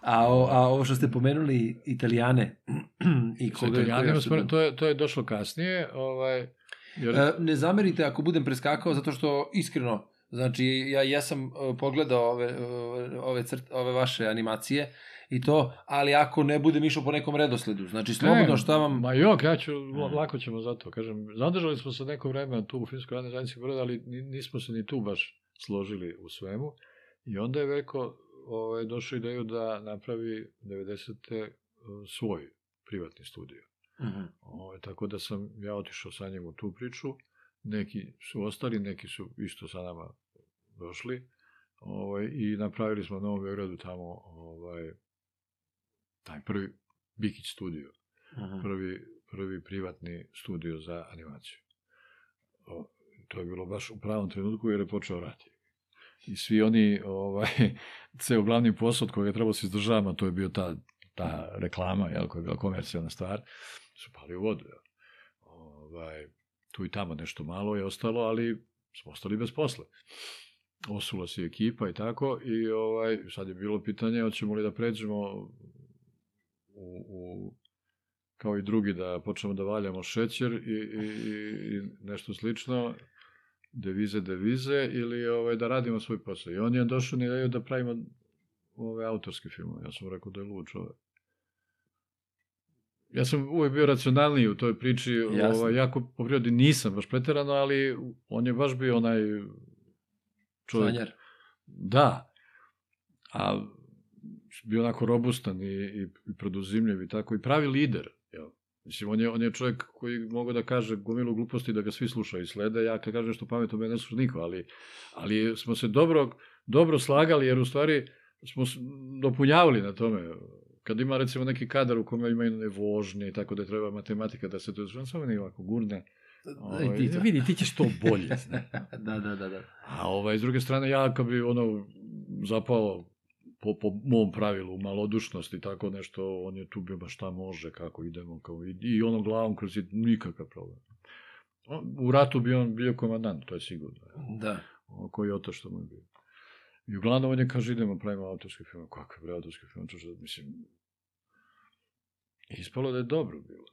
A, o, a ovo što ste pomenuli Italijane i koga, Italijanima koga to, je, to je došlo kasnije, ovaj, jer, E, ne zamerite ako budem preskakao, zato što iskreno, znači ja jesam e, pogledao ove, e, ove, crt, ove vaše animacije i to, ali ako ne budem išao po nekom redosledu, znači slobodno šta vam... Ma jok, ja ću, lako ćemo za to, kažem, zadržali smo se neko vreme tu u Finskoj radnoj zajednici ali ni- nismo se ni tu baš složili u svemu. I onda je Veljko ovaj, došao ideju da napravi 90. eh, svoj privatni studio. Mhm. Ovaj, tako da sam ja otišao sa njim u tu priču. Neki su ostali, neki su isto sa nama došli. Ovaj, I napravili smo u Novom Beogradu tamo ovaj, taj prvi Bikić studio Mhm. prvi, prvi privatni studio za animaciju. O, to je bilo baš u pravom trenutku jer je počeo rat. I svi oni, ovaj, ceo glavni posao od koga je trebalo se izdržavati, to je bio ta, ta reklama, jel, koja je bila komercijalna stvar, su pali u vodu. Jel. Ovaj, tu i tamo nešto malo je ostalo, ali smo ostali bez posla. Osula se ekipa i tako, i ovaj, sad je bilo pitanje, hoćemo li da pređemo u, u kao i drugi da počnemo da valjamo šećer i, i- i nešto slično, devize, devize, ili ovaj, da radimo svoj posao. I on je došao na ideju da pravimo ove autorske filmove. Ja sam rekao da je lud čovek. Ja sam uvek bio racionalniji u toj priči, Jasno. ovaj, jako po prirodi nisam baš preterano, ali on je baš bio onaj čovjek. Sanjar. Da. A bio onako robustan i, i, i produzimljiv i tako, i pravi lider. Mislim, on je, on je čovjek koji mogu da kaže gomilu gluposti da ga svi slušaju i slede. Ja kad kažem nešto pametno, mene ne sluša niko, ali, ali smo se dobro, dobro slagali, jer u stvari smo dopunjavali na tome. Kad ima recimo neki kadar u kome ima i vožnje tako da treba matematika da se to... On samo ne ovako gurne. Ovaj, ti vidi, ti ćeš to bolje. Da, da, da, da. A ovaj, s druge strane, ja kad bi ono zapao po, po mom pravilu, malodušnost i tako nešto, on je tu bio baš šta može, kako idemo, kao, i, i ono glavom kroz zid, nikakav problem. On- U ratu bi on bio komandant, to je sigurno. Da. Ono, koji oto što mu je bio. I uglavnom on je kaže, idemo, pravimo autorski film. Kakve bre autorski film? To što, mislim, ispalo da je dobro bilo.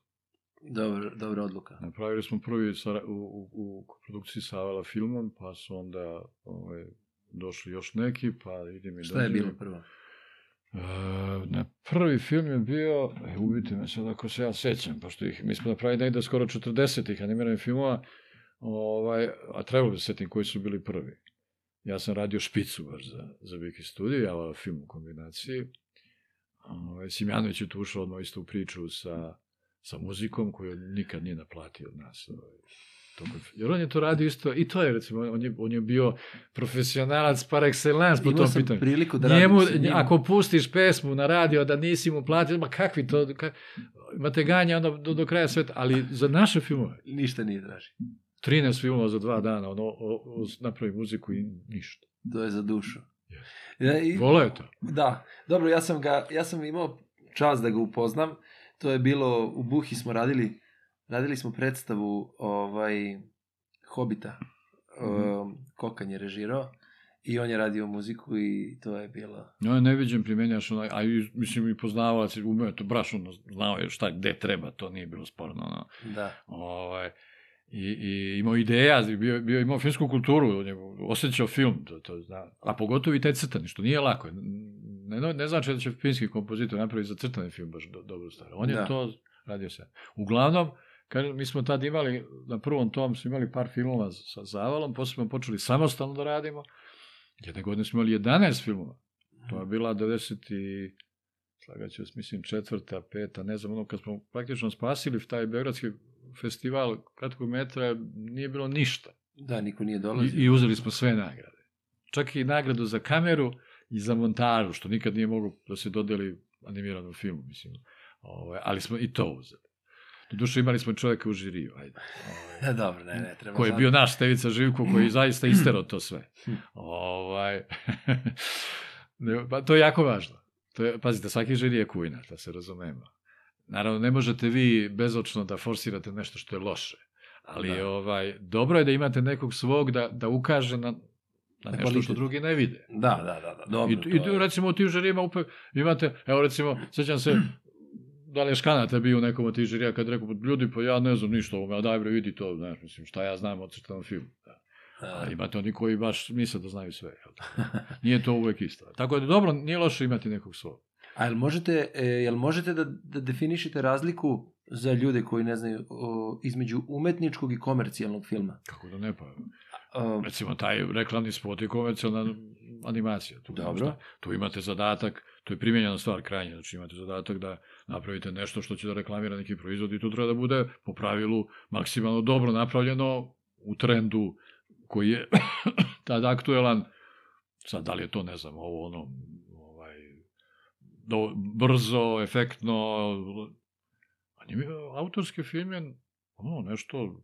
Dobro, dobra odluka. Napravili smo prvi sa, u, u, u produkciji sa Avala filmom, pa su onda ovaj, došli još neki, pa idem i Šta je bilo prvo? E, na prvi film je bio, e, ubiti me sad ako se ja sećam, pošto ih, mi smo napravili negde skoro 40 ih animiranih filmova, ovaj, a trebalo bi se setim koji su bili prvi. Ja sam radio špicu baš za, za Viki studio, ja ovaj film u kombinaciji. Ovaj, Simjanović je tu ušao odmah isto u priču sa, sa muzikom koju nikad nije naplatio od nas. Ovaj, tokom- jer on je to radio isto, i to je recimo, on je, on je bio profesionalac par excellence po Imao tom pitanju. priliku da radim Njemu, sa njim. ako pustiš pesmu na radio da nisi mu platio, ma kakvi to, ka, imate ganja onda do, do kraja sveta, ali za naše filmove, Ništa nije draži. 13 filmova za dva dana, ono, o, o, napravi muziku i ništa. To je za dušu. Ja, i, Volo je to. da, dobro, ja sam ga, ja sam imao čast da ga upoznam. To je bilo, u Buhi smo radili, radili smo predstavu ovaj, Hobita. Um, Kokan je režirao i on je radio muziku i to je bilo... No, je neviđen primenjaš onaj, a mislim i poznavalac, umeo to, braš ono, znao je šta, gde treba, to nije bilo sporno, ono. Da. Ovaj, i, i imao ideja, bio, bio imao filmsku kulturu, on je osjećao film, to, to zna, a pogotovo i taj crtani, što nije lako. Ne, ne znači da će finski kompozitor napraviti za crtani film baš do, dobru stvar. On je Da. to radio se. Uglavnom, kad mi smo tad imali, na prvom tom smo imali par filmova sa Zavalom, posle smo počeli samostalno da radimo. Jedne godine smo imali 11 filmova. To je bila 90 i slagaću vas, mislim, četvrta, peta, ne znam, ono, kad smo praktično spasili taj Beogradski festival kratkog metra, nije bilo ništa. Da, niko nije I, dolazio. I uzeli smo sve nagrade. Čak i nagradu za kameru i za montažu, što nikad nije moglo da se dodeli animiranom filmu, mislim. Ovaj, ali smo i to uzeli. Doduše imali smo čoveka u žiriju, ajde. Ovaj, Dobro, ne, ne, treba koji je bio naš Stevica Živko, koji je zaista isterao to sve. Ovaj, ne, pa to je jako važno. To je, pazite, svaki žiri je kujna, da se razumemo. Naravno, ne možete vi bezočno da forsirate nešto što je loše. Ali Da. ovaj, dobro je da imate nekog svog da, da ukaže na, na nešto što drugi ne vide. Da, da, da, da. Dobro, I, i tu, je- recimo u tim žarijama upek, imate, evo recimo, sećam se, da li je Škanata bio u nekom od tih žirija kad rekao, ljudi, pa ja ne znam ništa o ovome, a daj bre, vidi to, znaš, mislim, šta ja znam o crtanom filmu. Da. Da. A imate oni koji baš misle da znaju sve. Jel? da? Nije to uvek isto. Tako da dobro, nije loše imati nekog svog. A jel možete, e, jel možete da, da definišite razliku za ljude koji ne znaju o, između umetničkog i komercijalnog filma? Kako da ne pa. A, Recimo, taj reklamni spot je komercijalna animacija. Tu, Dobro. šta, tu imate zadatak, to je primjenjena stvar krajnje, znači imate zadatak da napravite nešto što će da reklamira neki proizvod i to treba da bude po pravilu maksimalno dobro napravljeno u trendu koji je tad aktuelan. Sad, da li je to, ne znam, ovo ono, ovaj, do, brzo, efektno, anime, autorski film je ono, nešto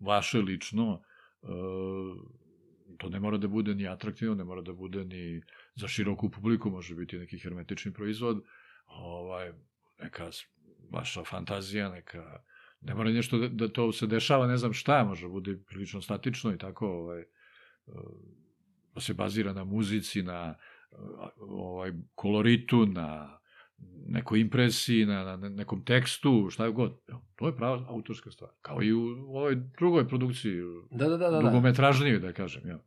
vaše lično, e, to ne mora da bude ni atraktivno, ne mora da bude ni za široku publiku, može biti neki hermetični proizvod, ovaj, neka vaša fantazija, neka, ne mora nešto da, da to se dešava, ne znam šta, može da bude prilično statično i tako, ovaj, e, da se bazira na muzici, na e, ovaj, koloritu, na nekoj impresiji, na, na nekom tekstu, šta je god. To je prava autorska stvar. Kao i u ovoj drugoj produkciji, da, da, da, da. da. dugometražnijoj, da kažem. Ja.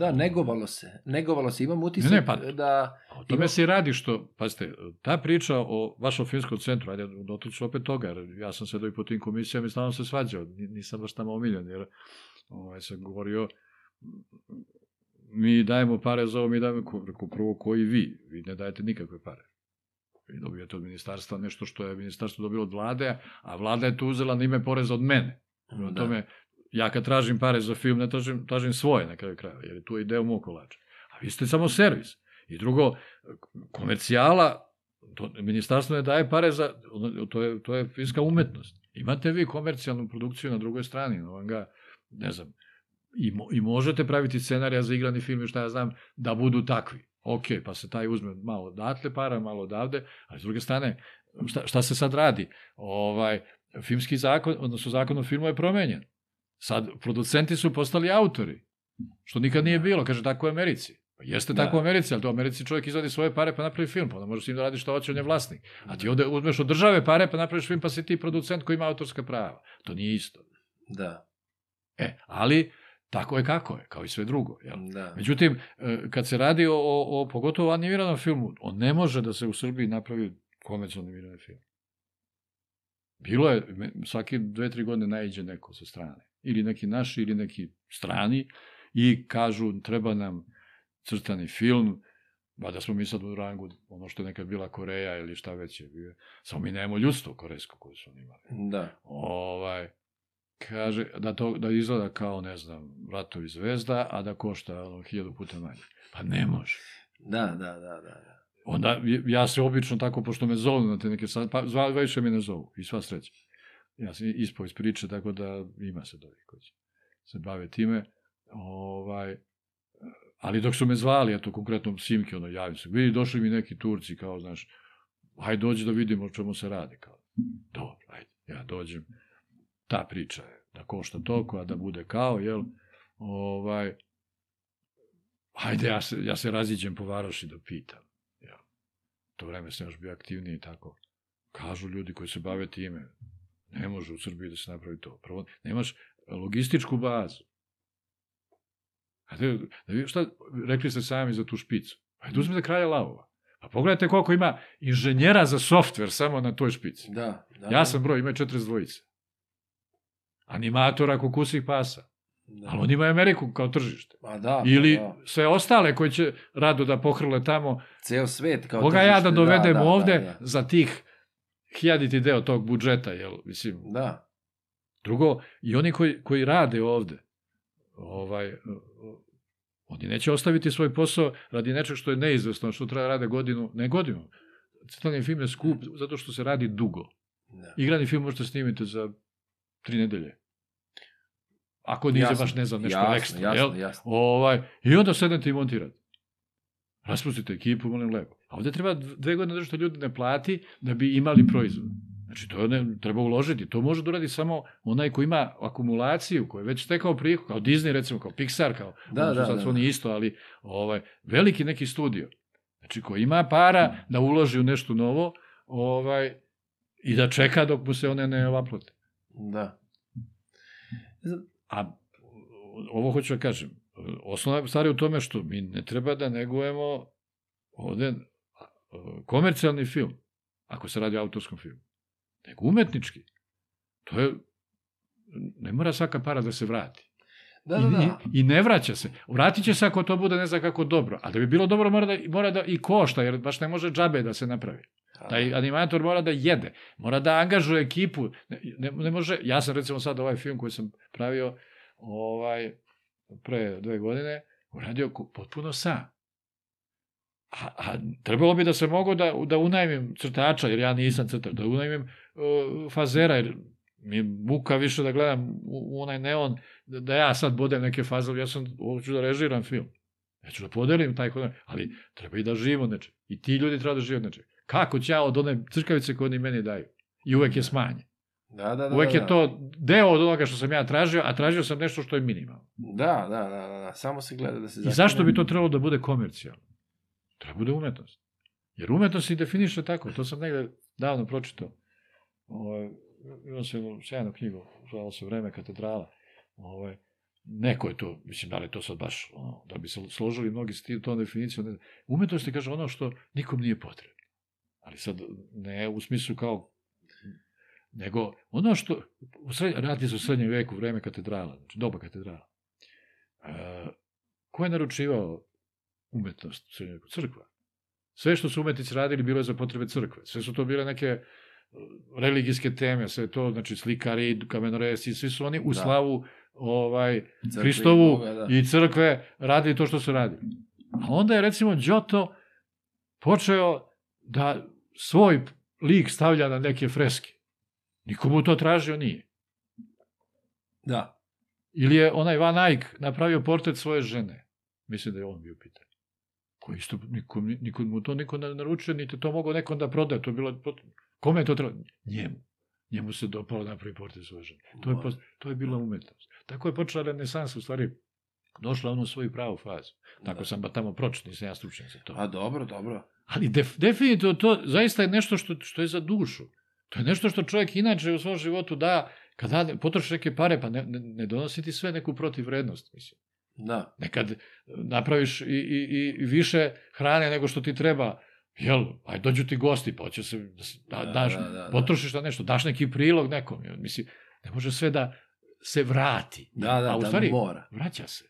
Da, negovalo se. Negovalo se. Imam utisak Ne, ne, pa- da... O tome Ima- se i radi što, pazite, ta priča o vašom filmskom centru, ajde, dotiču opet toga, jer ja sam sedao i po tim komisijama i stalno se svađao, ni- nisam baš tamo omiljen, jer ovaj, sam govorio, mi dajemo pare za ovo, mi dajemo, rekao, prvo koji vi, vi ne dajete nikakve pare. Vi dobijate od ministarstva nešto što je ministarstvo dobilo od vlade, a vlada je to uzela na ime poreza od mene. Prema Da. tome, ja kad tražim pare za film, ne tražim, tražim svoje na kraju kraja, jer je tu i deo mog kolača. A vi ste samo servis. I drugo, komercijala, to, ministarstvo ne daje pare za, to je, to je filmska umetnost. Imate vi komercijalnu produkciju na drugoj strani, no vam ga, ne znam, i, mo, i možete praviti scenarija za igrani film šta ja znam, da budu takvi. Ok, pa se taj uzme malo odatle para, malo odavde, ali s druge strane, šta, šta se sad radi? Ovaj, filmski zakon, odnosno zakon o filmu je promenjen. Sad, producenti su postali autori, što nikad nije bilo, kaže tako u Americi. Pa jeste Da. tako u Americi, ali to u Americi čovjek izvadi svoje pare pa napravi film, pa onda može s njim da radi što hoće, on je vlasnik. A ti ovde uzmeš od države pare pa napraviš film pa si ti producent koji ima autorska prava. To nije isto. Da, E, ali tako je kako je, kao i sve drugo. Jel? da. Međutim, e, kad se radi o, o, o pogotovo animiranom filmu, on ne može da se u Srbiji napravi komercijalno animirani film. Bilo je, svaki dve, tri godine najđe neko sa strane. Ili neki naš, ili neki strani i kažu treba nam crtani film, ba da smo mi sad u rangu ono što je nekad bila Koreja ili šta već je bio. Samo mi nemamo ljudstvo korejsko koje su oni imali Da. ovaj, kaže da to da izgleda kao, ne znam, ratovi zvezda, a da košta ono, hiljadu puta manje. Pa ne može. Da, da, da, da. da. Onda ja se obično tako, pošto me zovu na te neke sad, pa zva, više me ne zovu i sva sreća. Ja sam ispao iz priče, tako da ima se dovi koji će se bave time. Ovaj, ali dok su me zvali, eto, konkretno Simke, ono, javim se, vidi, došli mi neki Turci, kao, znaš, hajde dođi da vidimo o čemu se radi, kao, dobro, ajde, ja dođem, ta priča je da košta toliko, a da bude kao, jel, ovaj, hajde, ja se, ja se raziđem po varoši da pitam, jel, to vreme sam još bio aktivniji i tako, kažu ljudi koji se bave time, ne može u Srbiji da se napravi to. Prvo, nemaš logističku bazu. A da, da vidim šta, rekli ste sami za tu špicu. Hajde uzmite kralja lavova. Pa pogledajte koliko ima inženjera za softver samo na toj špici. Da, da. Ja sam broj, ima 42 dvojice. Animatora kukusih pasa. Da. Ali oni imaju Ameriku kao tržište. A da, Ili da. sve ostale koji će rado da pohrle tamo. Ceo svet kao Koga ja da tržište, dovedem da, da, ovde Da, za tih hiljaditi deo tog budžeta, jel, mislim, da. Drugo, i oni koji, koji rade ovde, ovaj, oni neće ostaviti svoj posao radi nečeg što je neizvesno, što treba da rade godinu, ne godinu. Crtani film je skup zato što se radi dugo. da. Igrani film možete snimiti za tri nedelje. Ako nije baš, ne znam, nešto jasno, ekstra. jasno, jel? jasno. Ovaj, I onda sednete i montirate. Raspustite ekipu, molim lepo. A ovde treba dve godine da što ljudi ne plati da bi imali proizvod. Znači, to ne, treba uložiti. To može da uradi samo onaj ko ima akumulaciju, koji je već stekao prihod, kao Disney, recimo, kao Pixar, kao, Da, ono da, sad da. su oni isto, ali ovaj, veliki neki studio. Znači, ko ima para da uloži u nešto novo, ovaj, i da čeka dok mu se one ne ovaplate. Da. A ovo hoću da kažem, osnovna stvar je u tome što mi ne treba da negujemo ovde komercijalni film, ako se radi o autorskom filmu, nego umetnički. To je, ne mora svaka para da se vrati. Da, da, da. I, I ne vraća se. Vratit će se ako to bude ne znam kako dobro. A da bi bilo dobro mora da, mora da i košta, jer baš ne može džabe da se napravi. Taj animator mora da jede, mora da angažuje ekipu. Ne, ne, ne može, ja sam recimo sad ovaj film koji sam pravio ovaj, pre dve godine, uradio potpuno sam. A, a trebalo bi da se mogu da, da unajmim crtača, jer ja nisam crtač, da unajmim uh, fazera, jer mi je muka više da gledam u, u onaj neon, da, da ja sad bodem neke fazove, ja sam, hoću da režiram film. Ja ću da podelim taj kod, ali treba i da živimo od nečeg. I ti ljudi treba da žive od nečeg. Kako će ja od one crkavice koje oni meni daju? I uvek je smanje. Da, da, da. Uvek da, je to deo od onoga što sam ja tražio, a tražio sam nešto što je minimalno. Da, da, da, da, da. Samo se gleda da se I zašto bi to trebalo da bude komercijalno? Treba bude umetnost. Jer umetnost se definiše tako. To sam negde davno pročitao. Ovaj, imao sam jednu sjajnu knjigu, zvala se Vreme katedrala. Ovaj, neko je to, mislim, da li to sad baš, ono, da bi se složili mnogi s tom definicijom. Umetnost je, kaže, ono što nikom nije potrebno. Ali sad, ne u smislu kao nego ono što u sred, radi se u srednjem veku vreme katedrala, znači doba katedrala. E, ko je naručivao umetnost u srednjem veku? Crkva. Sve što su umetnici radili bilo je za potrebe crkve. Sve su to bile neke e, religijske teme, sve to, znači slikari, kamenoresi, svi su oni u Da. slavu ovaj, Crkve i Hristovu Boga, da. i crkve radili to što su radili. A onda je recimo Giotto počeo da svoj lik stavlja na neke freske. Nikomu to tražio nije. Da. Ili je onaj Van Eyck napravio portret svoje žene. Mislim da je on bio pitan. Koji isto, nikom, nikom mu to niko ne naručio, niti to mogao nekom da proda. To je bilo, kome je to trebalo? Njemu. Njemu se dopalo da napravi portret svoje žene. To je, to je bila umetnost. Tako je počela renesansa, u stvari, došla ona u svoju pravu fazu. Tako Da. sam ba tamo pročitao, nisam ja stručan za to. A dobro, dobro. Ali def, definitivno to zaista je nešto što, što je za dušu. To je nešto što čovjek inače u svom životu da, kada da, potroši neke pare, pa ne, ne, ne donosi ti sve neku protivrednost, mislim. Da. Nekad napraviš i, i, i više hrane nego što ti treba, jel, aj dođu ti gosti, pa hoće se, da, da, Da, daš, da, da, da. potrošiš na nešto, daš neki prilog nekom, jel, mislim, ne može sve da se vrati. Da, da, A u da stvari, mora. vraća se.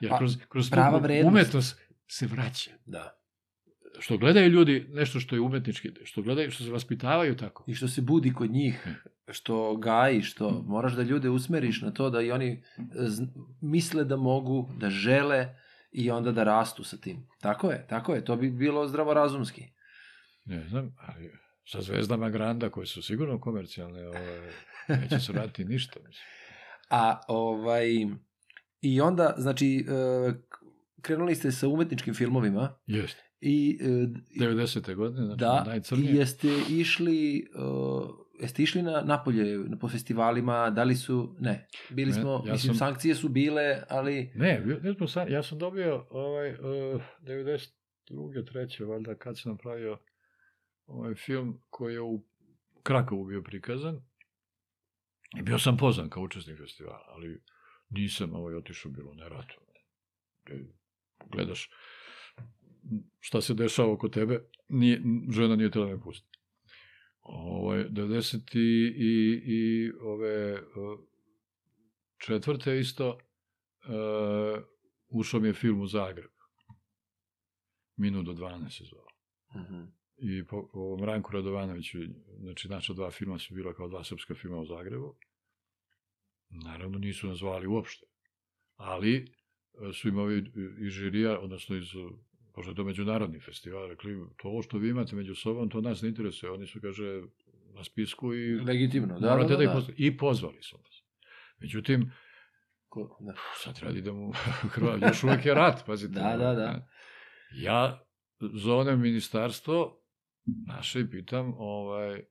Jer Pa, kroz, kroz prava vrednost. umetnost se vraća Da. Što gledaju ljudi nešto što je umetnički, što gledaju, što se vaspitavaju tako. I što se budi kod njih, što gaji, što moraš da ljude usmeriš na to da i oni e, zn- misle da mogu, da žele i onda da rastu sa tim. Tako je, tako je. To bi bilo zdravorazumski. Ne znam, ali sa zvezdama Granda koje su sigurno komercijalne, ovaj, neće se raditi ništa. Mislim. A ovaj i onda znači e, krenuli ste sa umetničkim filmovima Jeste. I e, 90. godine, znači da i najcrnije. jeste išli uh, jeste išli na napolje na po festivalima, da li su ne, bili Ne, smo, ja mislim sam- sankcije su bile, ali Ne, ne smo ja sam dobio ovaj, uh, 92. treće, valjda, kad sam napravio ovaj film koji je u Krakovu bio prikazan. I bio sam pozvan kao učesnik festivala, ali nisam ovaj, otišao bilo na ratu. E, Gledaš šta se dešava oko tebe, nije, žena nije tela me pusti. Ovaj, 90. i, i, i ove uh, četvrte isto uh, ušao mi je film u Zagreb. Minut do 12 se zvao. Mhm. I po, po ovom Ranku Radovanoviću, znači naša dva filma su bila kao dva srpska filma u Zagrebu. Naravno nisu nas zvali uopšte. Ali e, su im ovi i žirija, odnosno iz, pošto je to međunarodni festival, rekli, to ovo što vi imate među sobom, to nas ne interesuje. Oni su, kaže, na spisku i legitimno, da, da, da, da. I pozvali su nas. Međutim, Ko- da. sad treba da idemo u Hrvatskoj, još uvek je rat, pazite. Da, da, da. Ja zovem ministarstvo naše i pitam, ovaj,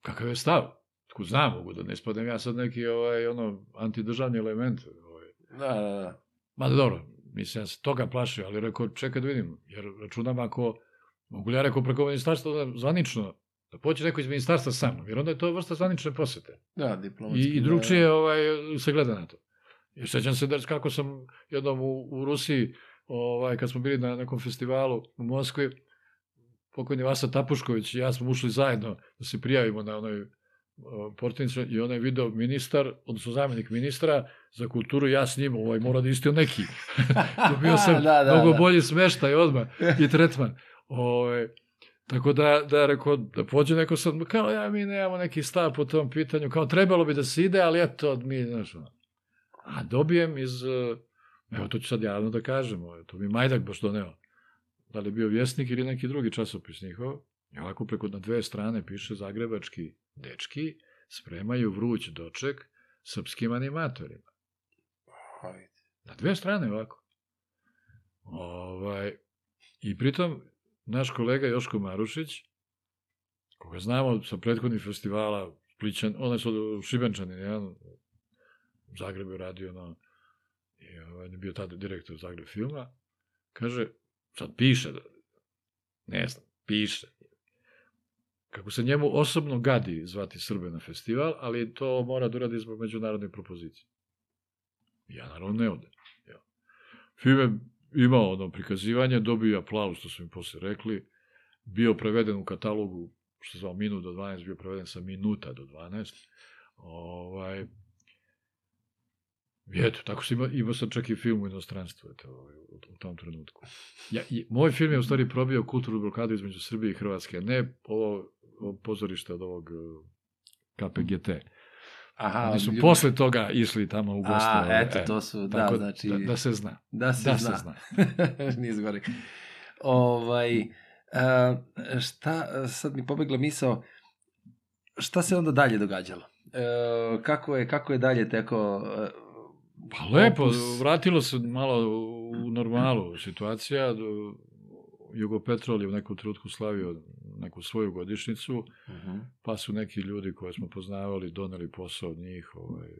kakav je stav? Tko zna, mogu da ne spadnem ja sad neki ovaj, ono, antidržavni element. Ovaj. Da, da, da. Ma dobro, mislim, ja se toga plašio, ali rekao, čekaj da vidim, jer računam ako, mogu li ja rekao preko ministarstva da zvanično, da poći neko iz ministarstva sa mnom, jer onda je to vrsta zvanične posete. Da, diplomatski. I, i drugčije ovaj, se gleda na to. I sećam se da kako sam jednom u, u Rusiji, ovaj, kad smo bili na nekom festivalu u Moskvi, pokojni Vasa Tapušković i ja smo ušli zajedno da se prijavimo na onoj portinicu i onaj video ministar, odnosno zamjenik ministra za kulturu, ja s njim, ovaj, mora da istio neki. Dobio sam Da, da, mnogo da. bolji smeštaj odmah i tretman. Ovaj, tako da, da rekao, da pođe neko sad, kao ja, mi nemamo neki stav po tom pitanju, kao trebalo bi da se ide, ali eto, mi, znaš, a dobijem iz, eh, evo to ću sad javno da kažem, ovaj, to mi Majdak baš doneo, da li je bio vjesnik ili neki drugi časopis njihov, i ovako preko na dve strane piše zagrebački dečki spremaju vruć doček srpskim animatorima. Ajde. Na dve strane ovako. Ovaj, I pritom, naš kolega Joško Marušić, koga znamo sa prethodnih festivala, Splićan, on je sad Šibenčanin, jedan, u Zagrebu radio na, i ovaj, je bio tada direktor Zagreb filma, kaže, sad piše, da, ne znam, piše, kako se njemu osobno gadi zvati Srbe na festival, ali to mora da uradi zbog međunarodne propozicije. Ja naravno ne odem. Ja. Film je imao ono prikazivanje, dobio aplauz, što su mi posle rekli, bio preveden u katalogu, što se zvao minut do 12, bio preveden sa minuta do 12. Ovaj, I eto, tako se ima, imao sam čak i film u inostranstvu, eto, ovaj, u, u tom trenutku. Ja, i, moj film je u stvari probio kulturnu blokadu između Srbije i Hrvatske, ne ovo, ovo pozorište od ovog eh, KPGT. Aha, Oni su ljudi- posle toga išli tamo u goste. A, ovaj, eto, e, to su, da, tako znači... Da, da se zna. Da se da zna. se zna. Nije zgore. Ovaj, a, šta, sad mi pobegla misao, šta se onda dalje događalo? E, kako, je, kako je dalje teko... Pa lepo, vratilo se malo u normalu situacija. Jugopetrol je u nekom trenutku slavio neku svoju godišnicu, Mhm. pa su neki ljudi koje smo poznavali doneli posao od njih, ovaj,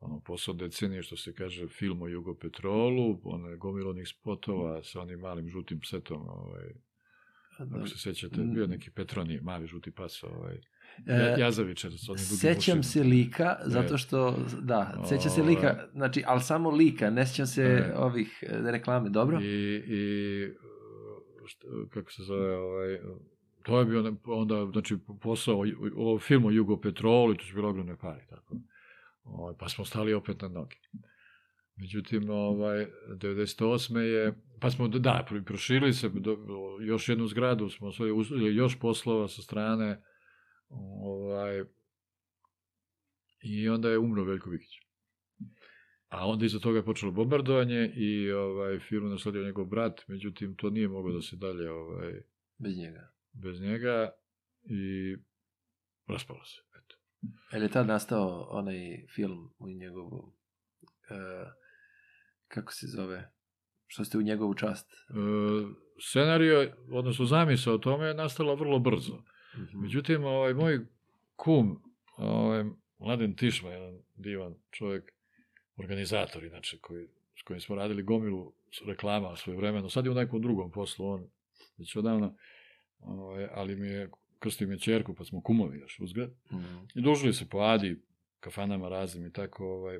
ono, posao decenije, što se kaže, film o Jugopetrolu, one gomilonih spotova sa onim malim žutim psetom, ovaj, ako se sećate, bio je neki Petroni, mali žuti pas, ovaj, E, ja, Jazavičar s onim dugim Sećam se lika, zato što, da, sećam se lika, znači, ali samo lika, ne sećam se Ne. ovih e, reklame, dobro? I, i šta, kako se zove, ovaj, to je bio onda, znači, posao, o, o filmu Jugo Petrolu, i to su bile ogromne pare, tako. Ovaj, pa smo stali opet na noge. Međutim, ovaj, 98. je, pa smo, da, pro- proširili se, do, još jednu zgradu smo svoje uzeli, još poslova sa strane, ovaj, i onda je umro Veljko Vikić. A onda iza toga je počelo bombardovanje i ovaj, firmu nasledio njegov brat, međutim, to nije moglo da se dalje ovaj, Bez njega. bez njega i raspalo se. Eto. Je li tad nastao onaj film u njegovu, e, kako se zove, što ste u njegovu čast? E, scenario, odnosno zamisao o tome je nastala vrlo brzo. Mhm. Međutim, ovaj, moj kum, ovaj, Mladen Tišma, jedan divan čovjek, organizator, inače, koji, s kojim smo radili gomilu reklama svoje vremeno, sad je u nekom drugom poslu, on već odavno, ovaj, ali mi je, krstio mi je čerku, pa smo kumovi još uzgled, Mhm. i družili se po Adi, kafanama raznim i tako, ovaj,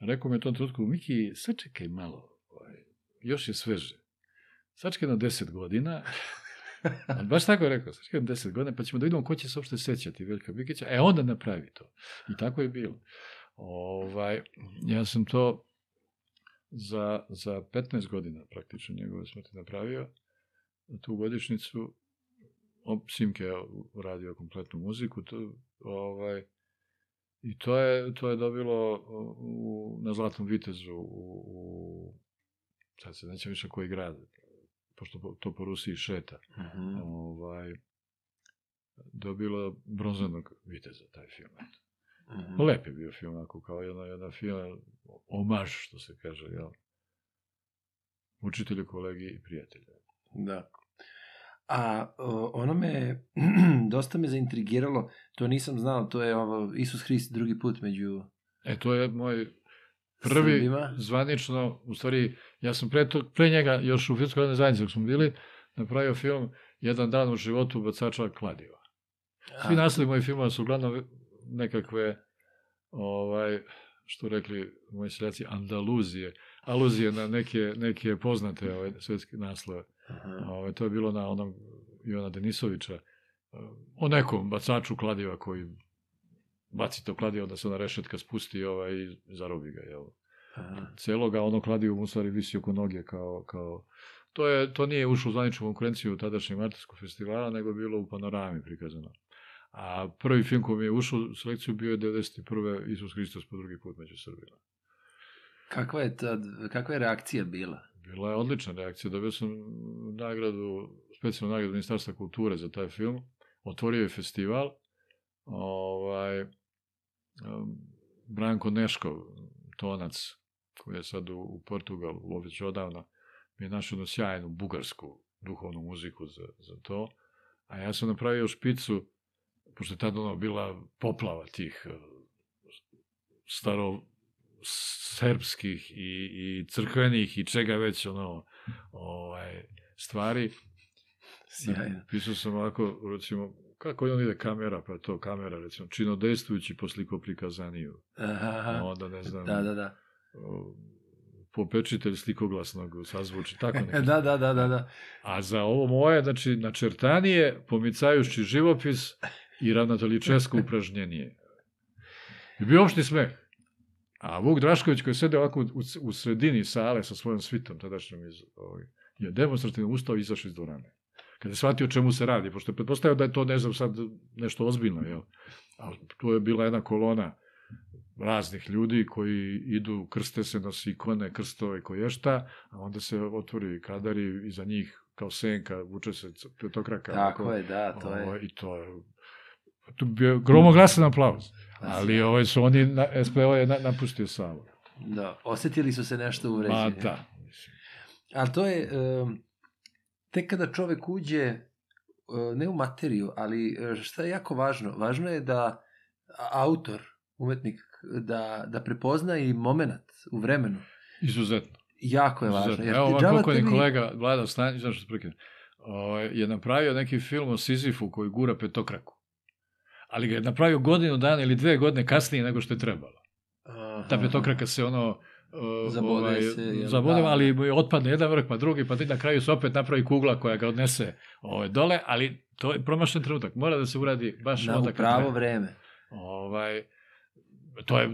rekao mi je u tom trenutku, Miki, sačekaj malo, ovaj, još je sveže. Sačekaj na 10 godina, Ali baš tako je rekao, sačekaj na 10 godina, pa ćemo da vidimo ko će se uopšte sećati Veljka Bikića, e onda napravi to. I tako je bilo. Ovaj, ja sam to za, za 15 godina praktično njegove smrti napravio, tu godišnicu, Simke je uradio kompletnu muziku, to, ovaj, i to je, to je dobilo u, na Zlatnom vitezu u, u sad se nećem više koji grad, pošto po- to po Rusiji šeta, Mhm. ovaj, dobilo bronzanog viteza taj film. Eto. Mhm. Lep je bio film, ako kao jedna, jedna film, omaž, što se kaže, jel? Učitelju, kolegi i prijatelju. Da. A o, ono me, dosta me zaintrigiralo, to nisam znao, to je ovo Isus Hrist drugi put među E, to je moj prvi Srbima. zvanično, u stvari, ja sam pre, to, pre njega, još u Filmskoj radnoj zajednici, smo bili, napravio film Jedan dan u životu bacača kladiva. Svi naslovi mojih filmova su uglavnom nekakve, ovaj, što rekli moji seljaci, andaluzije, aluzije na neke, neke poznate ovaj, svetske naslove. Ovaj, to je bilo na onom Ivana Denisovića, o nekom bacaču kladiva koji baci to kladivo da se ona rešetka spusti ovaj, i zarobi ga. Jel? Aha. Celoga ono kladivo mu u stvari visi oko noge kao, kao To, je, to nije ušlo u zvaničnu konkurenciju tadašnjeg Martinskog festivala, nego je bilo u panorami prikazano. A prvi film koji mi je ušao u selekciju bio je 91. Isus Hristos po drugi put među Srbima. Kakva je, tad, kakva je reakcija bila? Bila je odlična reakcija. Dobio sam nagradu, specijalnu nagradu Ministarstva kulture za taj film. Otvorio je festival. Ovaj, Branko Neškov, tonac, koji je sad u, u Portugalu, već odavno, mi je našao jednu sjajnu bugarsku duhovnu muziku za, za to. A ja sam napravio špicu, pošto je tada ono bila poplava tih eh, staro srpskih i, i crkvenih i čega već ono ovaj, stvari. Sjajno. Pisao sam ovako, recimo, kako on ide kamera, pa to kamera, recimo, činodejstvujući po slikoprikazaniju. Aha. Onda, ne znam, Da, da, da. O, popečitelj slikoglasnog sazvuči, tako neko. Da, da, da, da, da. A za ovo moje, znači, načrtanije, pomicajući živopis i ravnateljičesko upražnjenje. I bio opšti smeh. A Vuk Drašković koji sede ovako u, u sredini sale sa svojom svitom, tadašnjom iz, ovaj, je demonstrativno ustao i izašao iz dvorane. Kada je shvatio čemu se radi, pošto je pretpostavio da je to, ne znam, sad nešto ozbiljno, jel? A tu je bila jedna kolona raznih ljudi koji idu, krste se, nosi ikone, krstove, koje šta, a onda se otvori kadar i iza njih kao senka, vuče se petokraka. Tako ovako, je, da, to je. ovaj, I to je... Tu bi bio gromoglasan aplauz. Da, Ali ovaj su oni, na, SPO je na, napustio salu. Da, osetili su se nešto uvređeni. Ma da. Ali to je, um, tek kada čovek uđe, uh, ne u materiju, ali uh, šta je jako važno? Važno je da autor, umetnik, da, da prepozna i moment u vremenu. Izuzetno. Jako je važno. Izuzetno. Jer Evo ovako pokojni tebi- kolega Vlada Stanić, zašto se prekinem, ovaj, je napravio neki film o Sizifu koji gura petokraku. Ali ga je napravio godinu dana ili dve godine kasnije nego što je trebalo. Aha. Ta petokraka se ono uh, Zabode se, jel, zabode, da. ali mu je otpadne jedan vrh pa drugi, pa ti na kraju se opet napravi kugla koja ga odnese ovaj, dole, ali to je promašen trenutak. Mora da se uradi baš Na onda kad pravo treba. vreme. Ovaj, to je,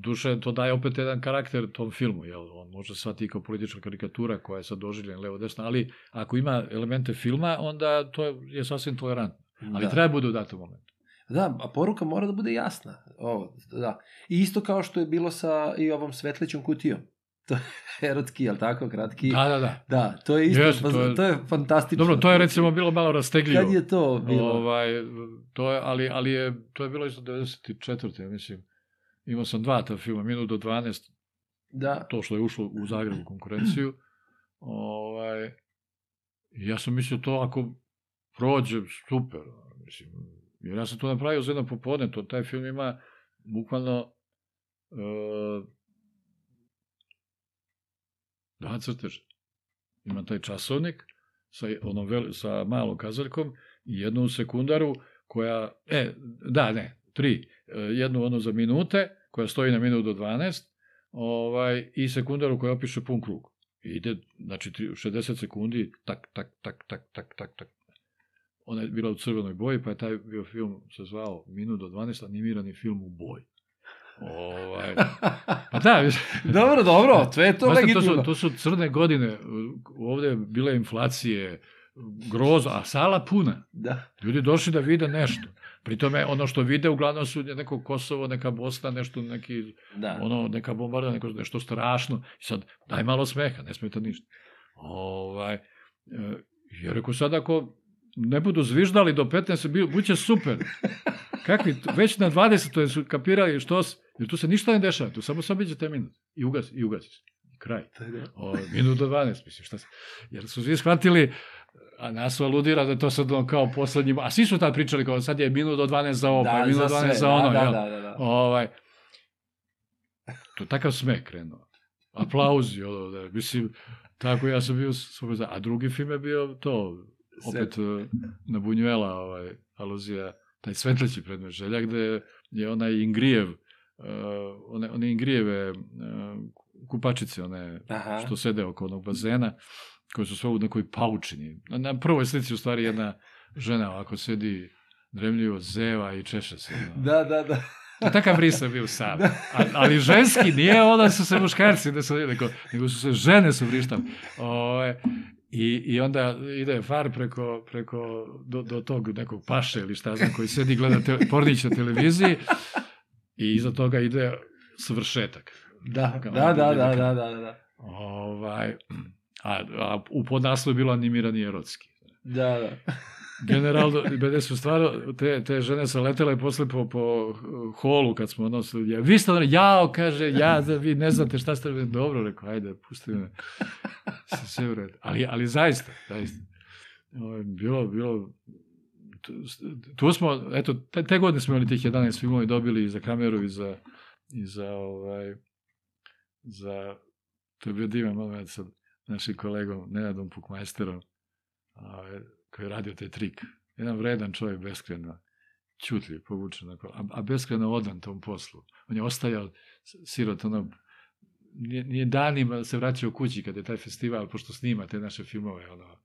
duše, to daje opet jedan karakter tom filmu, jel? On može shvatiti kao politička karikatura koja je sad doživljena levo desno, ali ako ima elemente filma, onda to je sasvim tolerantno. Ali da. treba bude u datom momentu. Da, a poruka mora da bude jasna. Ovo, da. I isto kao što je bilo sa i ovom svetlećom kutijom. To je erotski, jel tako, kratki? Da, da, da. Da, to je isto, Jeste, pa, to je- je, to je fantastično. Dobro, to je recimo bilo malo rastegljivo. Kad je to bilo? Ovaj, to je, ali, ali je, to je bilo isto 94. ja mislim. Imao sam dva ta filma, minut do 12, Da, to što je ušlo u Zagrebu konkurenciju. Ovaj, ja sam mislio to ako prođe, super. Mislim, jer ja sam to napravio za jedno popodne, to, taj film ima bukvalno uh, dva crteža. Ima taj časovnik sa, onom sa malom kazaljkom i jednu sekundaru koja, e, da, ne, tri, e, jednu onu za minute, koja stoji na minut do 12, ovaj, i sekundaru koja opiše pun krug. I ide, znači, tri- 60 sekundi, tak, tak, tak, tak, tak, tak, tak. Ona je bila u crvenoj boji, pa je taj bio film se zvao Minut do 12, animirani film u boji. Ovaj, pa da, dobro, dobro, sve je to to, legitimno. su, to su crne godine, ovde je bile inflacije, groza, a sala puna. Da, Ljudi došli da vide nešto. Pri tome, ono što vide, uglavnom su neko Kosovo, neka Bosna, nešto, neki, da. ono, neka bombarda, neko, nešto strašno. I sad, daj malo smeha, ne smeta ništa. Ovaj, e, ja rekao sad, ako ne budu zviždali do 15, bi, buće super. Kakvi, već na 20 to su kapirali što jer tu se ništa ne dešava, tu samo sam biđe minut. I ugasi, i ugasi. Kraj. Da. O, minut do 12, mislim, šta se... Jer su svi shvatili, a nas aludira da to sad ono kao poslednji, a svi su tad pričali kao sad je minut do 12 za ovo, da, pa je minut do 12 sve. za ono, da, jel? Da, da, da. Ovaj, to takav sme krenuo. Aplauzi, ono, da, mislim, tako ja sam bio, a drugi film je bio to, opet uh, na Bunjuela, ovaj, aluzija, taj svetleći predmet želja, gde je onaj Ingrijev, uh, one, one Ingrijeve uh, kupačice, one Aha. što sede oko onog bazena, koje su sve u nekoj paučini. Na, na prvoj slici u stvari jedna žena ovako sedi dremljivo, zeva i češe se. No. Da, da, da. To takav risa bio sam. A, ali ženski, nije onda su se muškarci, ne su, nego, nego su se žene su vrištali. Ove, I, I onda ide far preko, preko do, do tog nekog paše ili šta znam koji sedi gleda te, pornić na televiziji i iza toga ide svršetak. Da, da, da, da, da, da, da. Ovaj, a, a u podnaslovu je bilo animirani erotski. Da, da. General, bede su stvarno, te, te žene su letele posle po, po holu kad smo nosili, ja, vi ste jao, kaže, ja, da vi ne znate šta ste, dobro, rekao, ajde, pusti me, se sve u redu. Ali, ali zaista, zaista, Ovo, bilo, bilo, tu, tu smo, eto, te, te godine smo imali tih 11 filmova i dobili i za kameru i za, i za, ovaj, za, to je bio divan moment sa našim kolegom Nenadom Pukmajsterom, ovaj, koji je radio taj trik. Jedan vredan čovjek beskreno čutljiv, povučen, a, a beskreno odan tom poslu. On je ostajao sirot, ono, nije, nije danima da se vraćao kući kad je taj festival, pošto snima te naše filmove, ono,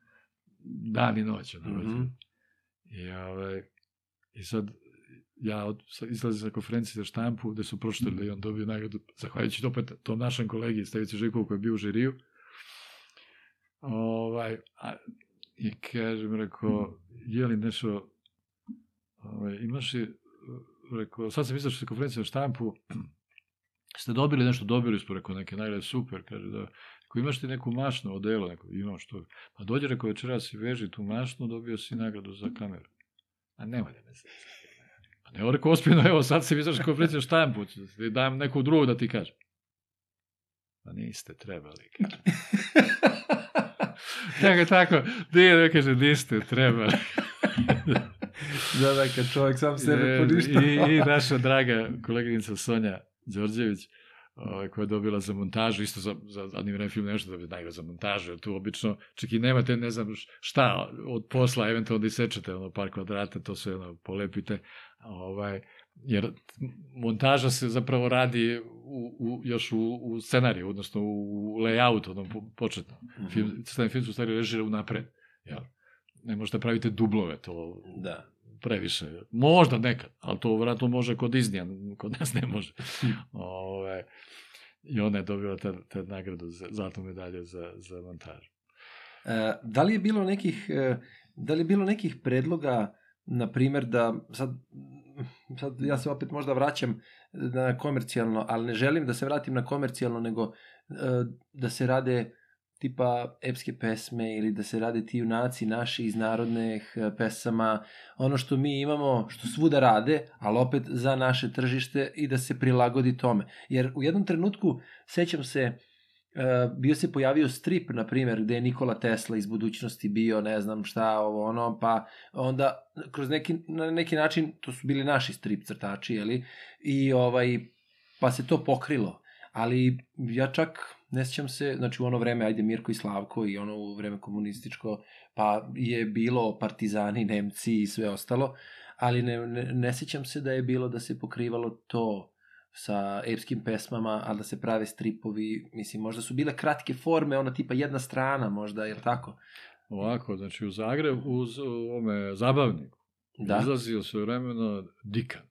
dan i noć, ono, mm -hmm. I, ove, I sad, ja od, izlazim sa konferencije za štampu, gde su pročitali da je on dobio nagradu, zahvaljujući opet tom našem kolegi Stevici Žikovu koji je bio u žiriju. Ovaj, a, I kažem, rekao, je li nešto, ovaj, imaš li, rekao, sad sam mislio što se konferencija na štampu, ste dobili nešto, dobili smo, rekao, neke nagrade, super, kaže, da, ako imaš ti neku mašnu odelo, neko, imam što, pa dođe, rekao, večeras si veži tu mašnu, dobio si nagradu za kameru. A nema da me se A ne, rekao, ospino, evo, sad se misliš konferencija štampu, dajem neku drugu da ti kažem. Pa niste trebali, kaže. tako, tako, nije da kaže, niste trebali. da, da, kad čovjek sam sebe poništa. I, I naša draga koleginica Sonja Đorđević, ovaj, koja je dobila za montažu, isto za, za animirani film nešto da bi nagrada za montažu, jer tu obično, čak i nemate, ne znam šta, od posla, eventualno da isečete ono par kvadrata, to sve ono, polepite, ovaj, jer montaža se zapravo radi u, u, još u, u scenariju, odnosno u layoutu, onom početno. Mm -hmm. Film, film su stvari režira u napred. Jel? Ne možete pravite dublove, to da. previše. Možda nekad, ali to vratno može kod Disneya, kod nas ne može. Ove, I ona je dobila te, te nagradu, za, zlatnu medalju za, za montažu. E, da li je bilo nekih, e, da li je bilo nekih predloga, na primer, da sad sad ja se opet možda vraćam na komercijalno, ali ne želim da se vratim na komercijalno, nego uh, da se rade tipa epske pesme ili da se rade ti junaci naši iz narodnih e, pesama, ono što mi imamo, što svuda rade, ali opet za naše tržište i da se prilagodi tome. Jer u jednom trenutku, sećam se, Uh, bio se pojavio strip, na primjer, gde je Nikola Tesla iz budućnosti bio, ne znam šta, ovo ono, pa onda kroz neki, na neki način, to su bili naši strip crtači, jeli, i ovaj, pa se to pokrilo. Ali ja čak ne sjećam se, znači u ono vreme, ajde Mirko i Slavko i ono u vreme komunističko, pa je bilo partizani, Nemci i sve ostalo, ali ne, ne, ne sjećam se da je bilo da se pokrivalo to sa epskim pesmama, a da se prave stripovi, mislim, možda su bile kratke forme, ona tipa jedna strana možda, je li tako? Ovako, znači u Zagreb, uz ome zabavniku, da. izlazio se vremeno Dikan.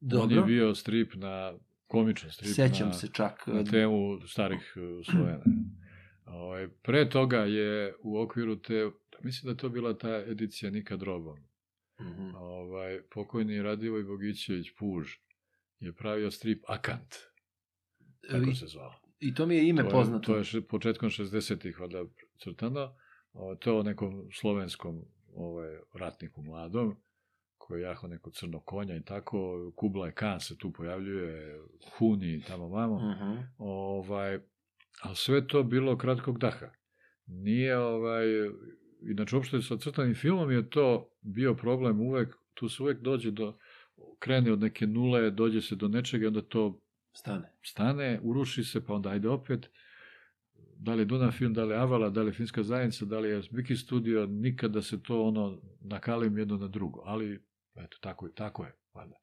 Dobro. On je bio strip na, komičan strip Sećam na, se čak. na temu starih uh, Slovena. Ovaj, pre toga je u okviru te, mislim da je to bila ta edicija Nikad robom. Mm -hmm. ovaj, pokojni Radivoj Bogićević Puž je pravio strip Akant. Tako se zvao. I to mi je ime to je, poznato. To je početkom 60-ih vada crtano. To je o nekom slovenskom ovaj, ratniku mladom, koji je jaho neko crno konja i tako. Kublai Khan se tu pojavljuje, Huni tamo vamo. Uh Mhm. -huh. ovaj, ali sve to bilo kratkog daha. Nije ovaj, inače uopšte sa crtanim filmom je to bio problem uvek, tu se uvek dođe do, krene od neke nule, dođe se do nečega i onda to Stane. stane, uruši se, pa onda ajde opet. Da li je Dunav film, da li je Avala, da li je Finska zajednica, da li je Biki studio, nikada se to ono nakalim jedno na drugo. Ali, eto, tako, tako je, valjda.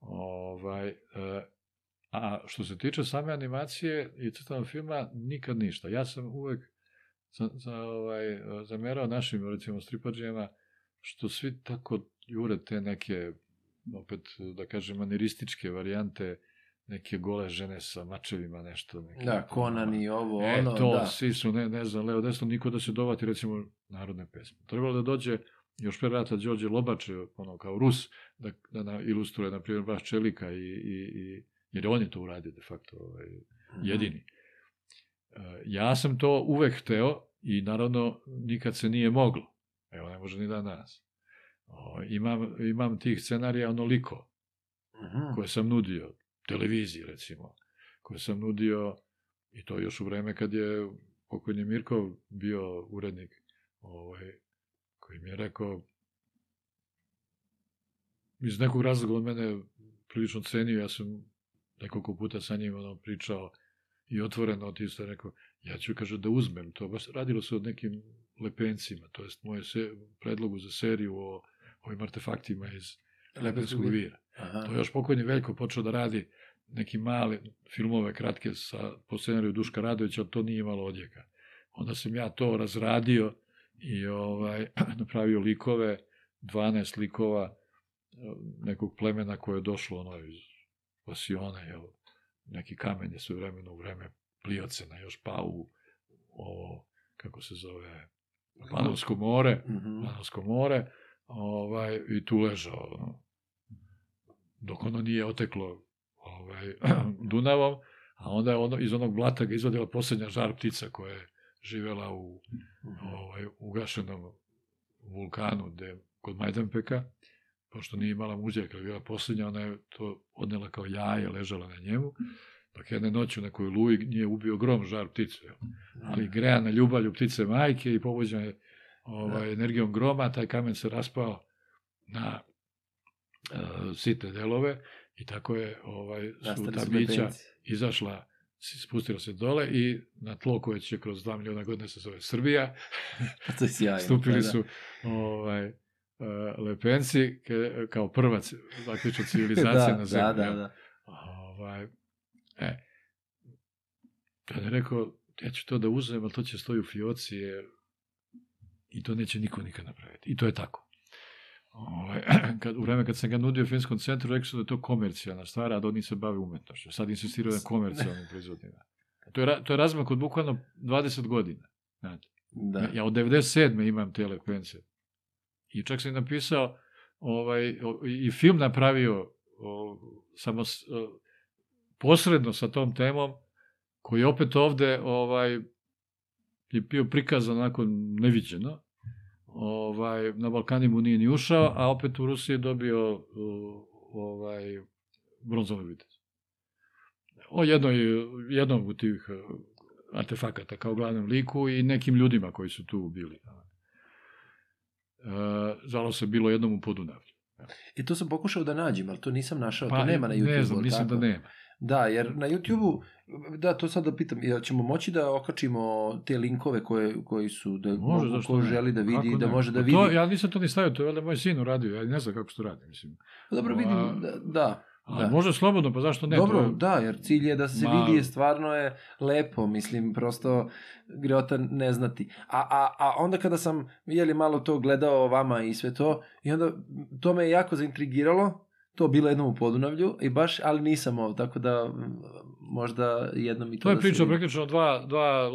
Ovaj, e, a što se tiče same animacije i crtanog filma, nikad ništa. Ja sam uvek za, za, ovaj, zamerao našim, recimo, stripađijama, što svi tako jure te neke, opet, da kažem, manirističke varijante, neke gole žene sa mačevima, nešto. Neke, Da, Conan i ovo, E, ono, to, da. svi su, ne, ne znam, levo, desno, niko da se dovati, recimo, narodne pesme. Trebalo da dođe još pre rata Đorđe Lobač, ono, kao Rus, da, da na, ilustruje, na primjer, baš Čelika, i, i, i, jer on je to uradio, de facto, ovaj, Mhm. jedini. E, Ja sam to uvek hteo i naravno nikad se nije moglo. Evo, ne može ni dan danas. O, imam, imam tih scenarija onoliko Mhm. koje sam nudio, televiziji recimo, koje sam nudio i to još u vreme kad je pokojni Mirkov bio urednik, ovaj, koji mi je rekao iz nekog razloga on mene prilično cenio, ja sam nekoliko puta sa njim ono, pričao i otvoreno ti isto rekao, ja ću, kaže, da uzmem to, baš radilo se o nekim lepencima, to jest moje se, predlogu za seriju o ovim artefaktima iz Lepenskog vira. Aha. To je još pokojni Veljko počeo da radi neki male filmove kratke sa, po scenariju Duška Radovića, ali to nije imalo odjeka. Onda sam ja to razradio i ovaj, napravio likove, 12 likova eh, nekog plemena koje je došlo ono iz Vasiona, jel, neki kamen je sve vremeno u vreme Pliocena još pao u ovo, kako se zove, Panovsko more, Mhm. Panovsko more, ovaj, i tu ležao, ono, dok ono nije oteklo ovaj, Dunavom, a onda je ono, iz onog blata ga izvadila poslednja žar ptica koja je živela u Mhm. ovaj, ugašenom vulkanu gde, kod Majdanpeka, pošto nije imala muđe, kad je bila poslednja, ona je to odnela kao jaje, ležala na njemu, dok jedne noći u nekoj luji nije ubio grom žar pticu, jel? ali grejana ljubavlju ptice majke i povođen je ovaj, energijom groma, taj kamen se raspao na uh, sitne delove i tako je ovaj, su ta bića izašla, spustila se dole i na tlo koje će kroz 2 miliona godina se zove Srbija, to je sjajno. stupili da, da. su ovaj, uh, lepenci ke, kao prva ci- zaključno civilizacija da, na zemlji. Da, da, da. Ovaj, e, kad je rekao, ja ću to da uzem, ali to će stoji u fioci, jer i to neće niko nikad napraviti. I to je tako. Ovaj, kad, u vreme kad sam ga nudio u Finskom centru, rekao su da je to komercijalna stvar, a da oni se bave umetnošću. Sad insistiraju na komercijalnim proizvodima. To je, to je razmak od bukvalno 20 godina. Znate. da. Ja, od 97. imam te lekvence. I čak sam napisao ovaj, i film napravio o, samo s, o, posredno sa tom temom, koji opet ovde ovaj, je bio prikazan onako neviđeno. Ovaj, na Balkani mu nije ni ušao, a opet u Rusiji je dobio ovaj, bronzovi vitez. O jednoj, jednom od tih e, artefakata kao glavnom liku i nekim ljudima koji su tu bili. E, zvalo se bilo jednom u Podunavlju. I to sam pokušao da nađem, ali to nisam našao, to nema na YouTube. Pa, Ne znam, mislim da nema. Da, jer na YouTube-u, da, to sad da pitam, jel ćemo moći da okačimo te linkove koje, koji su, da Može, mogu, ko ne? želi da vidi, Kako da ne? može da Pa vidi. To, ja nisam to ni stavio, to je valjda moj sin uradio, ja ne znam kako se to radi, mislim. Pa Dobro, vidim, A- da, da. A Da. može slobodno, pa zašto ne? Dobro, to je- da, jer cilj je da se Ma- vidi, stvarno je lepo, mislim, prosto greota ne znati. A, a, a onda kada sam, jeli, malo to gledao vama i sve to, i onda to me je jako zaintrigiralo, to bilo jednom u Podunavlju, i baš, ali nisam ovo, tako da možda jednom i to, To je da priča praktično dva, dva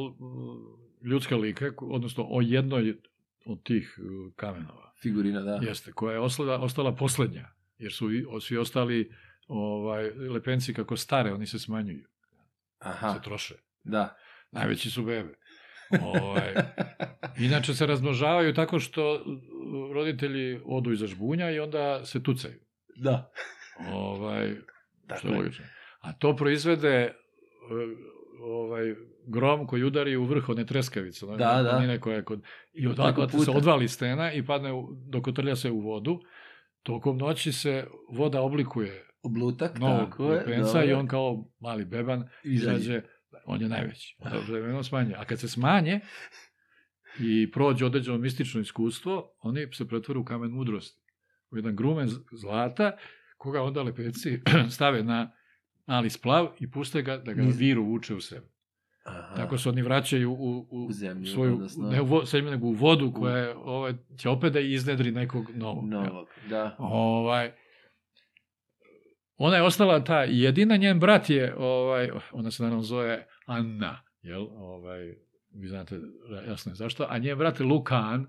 ljudska lika, odnosno o jednoj od tih kamenova. Figurina, da. Jeste, koja je ostala, ostala poslednja, jer su svi ostali ovaj, lepenci kako stare, oni se smanjuju, Aha, se troše. da. Najveći su bebe. Ovaj, inače se razmnožavaju tako što roditelji odu iza žbunja i onda se tucaju. Da. Ovaj, što Dakle, je logično. A to proizvede e, ovaj, grom koji udari u vrh one treskavice. ono, Da, da. koja je kod... I odakle se odvali stena i padne, u, dokotrlja se u vodu. Tokom noći se voda oblikuje Oblutak, novog tako je. lepenca i on kao mali beban Izađe. izađe, on je najveći. Onda vremenom smanje. A kad se smanje i prođe određeno mistično iskustvo, oni se pretvore u kamen mudrosti. U jedan grumen zlata, koga onda lepeci stave na mali splav i puste ga da ga viru vuče u sebe. Aha. Tako se oni vraćaju u, u, U zemlju, svoju, odnosno- ne u vo, zemlju, nego u vodu koja je, ovaj, će opet da iznedri nekog novog. jel? Novog, da. Ovaj, ona je ostala ta jedina, njen brat je, ovaj, ona se naravno zove Anna, jel? Ovaj, vi znate jasno je zašto, a njen brat Lukan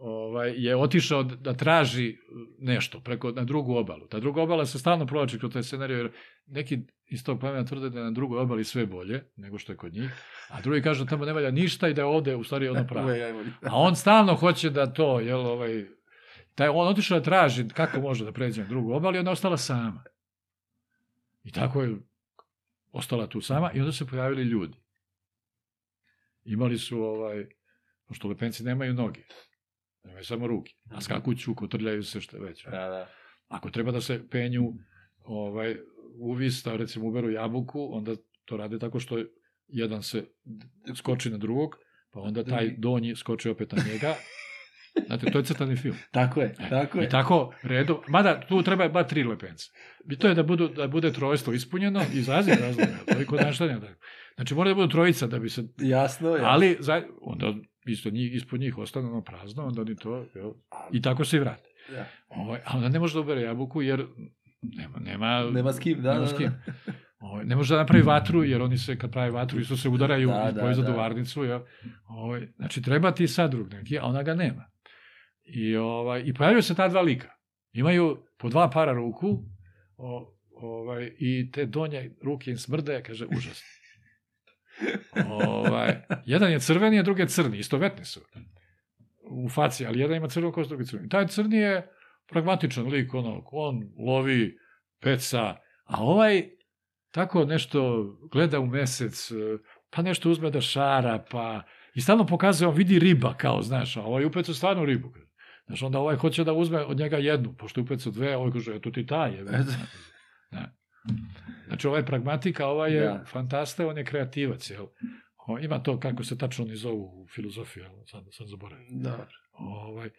ovaj, je otišao da traži nešto preko, na drugu obalu. Ta druga obala se stalno provlači kroz taj scenarij, jer neki iz tog plemena tvrde da je na drugoj obali sve bolje nego što je kod njih, a drugi kažu da tamo ne valja ništa i da je ovde u stvari ono pravo. A on stalno hoće da to, jel, ovaj, taj, on otišao da traži kako može da pređe na drugu obalu i je ostala sama. I tako je ostala tu sama i onda se pojavili ljudi. Imali su, ovaj, pošto lepenci nemaju noge, nemaju samo ruke, a skakuću, kotrljaju se što već. Da, da. Ako treba da se penju ovaj, uvis, da recimo uberu jabuku, onda to rade tako što jedan se skoči na drugog, pa onda taj donji skoči opet na njega. Znate, to je crtani film. Tako je, tako je. I tako redom, mada tu treba ba tri lepence. I to je da, budu, da bude trojstvo ispunjeno iz raznih razloga, to je kod naštanja tako. Znači mora da budu trojica da bi se, Jasno je. ali za, onda isto njih, ispod njih ostane ono prazno, onda oni to, jel, i tako se i vrate. Da. Ovaj, a onda ne može da ubere jabuku jer nema, nema, Nema s kim, da, nema da, s da. kim. Ovaj, ne može da napravi vatru jer oni se kad pravi vatru isto se udaraju Da, da, da, i proizvodu da. varnicu. Jel? Ovaj, znači treba ti sadrug neki, a ona ga nema. I, ovaj, I pojavljaju se ta dva lika. Imaju po dva para ruku o, ovaj, i te donje ruke im smrde, kaže, užasno. Ovaj, jedan je crveni, a drugi je crni, istovetni su u faci, ali jedan ima crvenu kost, drugi crveni. Taj crni je pragmatičan lik, ono, on lovi peca, a ovaj tako nešto gleda u mesec, pa nešto uzme da šara, pa i stalno pokazuje, on vidi riba, kao, znaš, a ovaj upecu stvarno ribu. Znaš, onda ovaj hoće da uzme od njega jednu, pošto upecu dve, ovaj kaže, eto ti taj je. Da. Znači, ovaj pragmatika, ovaj je da. fantasta, on je kreativac, jel? O, ima to kako se tačno oni zovu u filozofiji, jel? Sad, sad zaboravim. Da. Ovaj,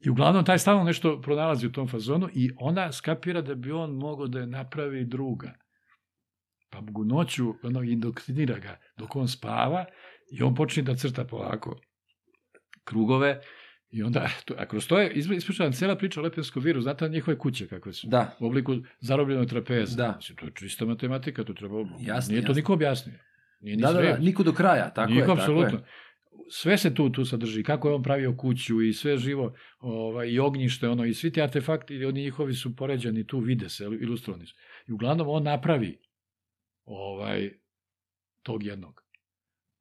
I uglavnom taj stalno nešto pronalazi u tom fazonu i ona skapira da bi on mogao da je napravi druga. Pa mu noću ono, indoktrinira ga dok on spava i on počne da crta polako krugove i onda, to, a kroz to je ispričana cijela priča o lepenskom viru, znate njihove kuće kakve su? Da. U obliku zarobljenog trapeza. Da. Znači, to je čista matematika, to treba... Jasno, nije to jasno. niko objasnio. Nije ni Da, da, da, niko do kraja, tako Niko, je, apsolutno. Sve se tu tu sadrži, kako je on pravio kuću i sve živo, ovaj, i ognjište, ono, i svi ti artefakti, oni njihovi su poređani tu, vide se, ilustrovani su. I uglavnom on napravi ovaj, tog jednog.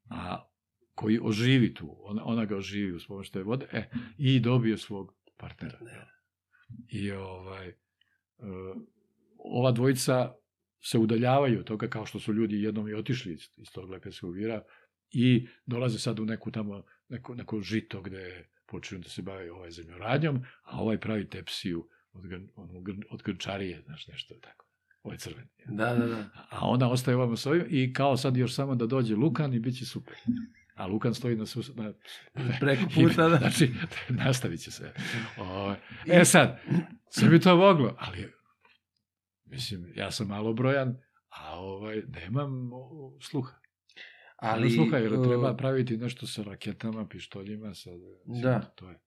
A koji oživi tu, ona, ona ga oživi uz pomoć te vode, e, i dobije svog partnera. I ovaj, e, ova dvojica se udaljavaju od toga kao što su ljudi jednom i otišli iz, iz tog lepenskog vira i dolaze sad u neku tamo, neko, neko žito gde počinju da se bave ovaj zemljoradnjom, a ovaj pravi tepsiju od, gr- od grčarije, znaš, nešto tako. Ovaj crveni. Da, da, da. A ona ostaje ovamo s ovim i kao sad još samo da dođe Lukan i bit će super. A Lukan stoji na, sus, na Preko puta, da. Znači, nastavit će se. O, e sad, sve bi to moglo, ali mislim, ja sam malo brojan, a ovaj, nemam sluha. Ali, Ali, sluha, jer treba praviti nešto sa raketama, pištoljima, sa, Da. To je.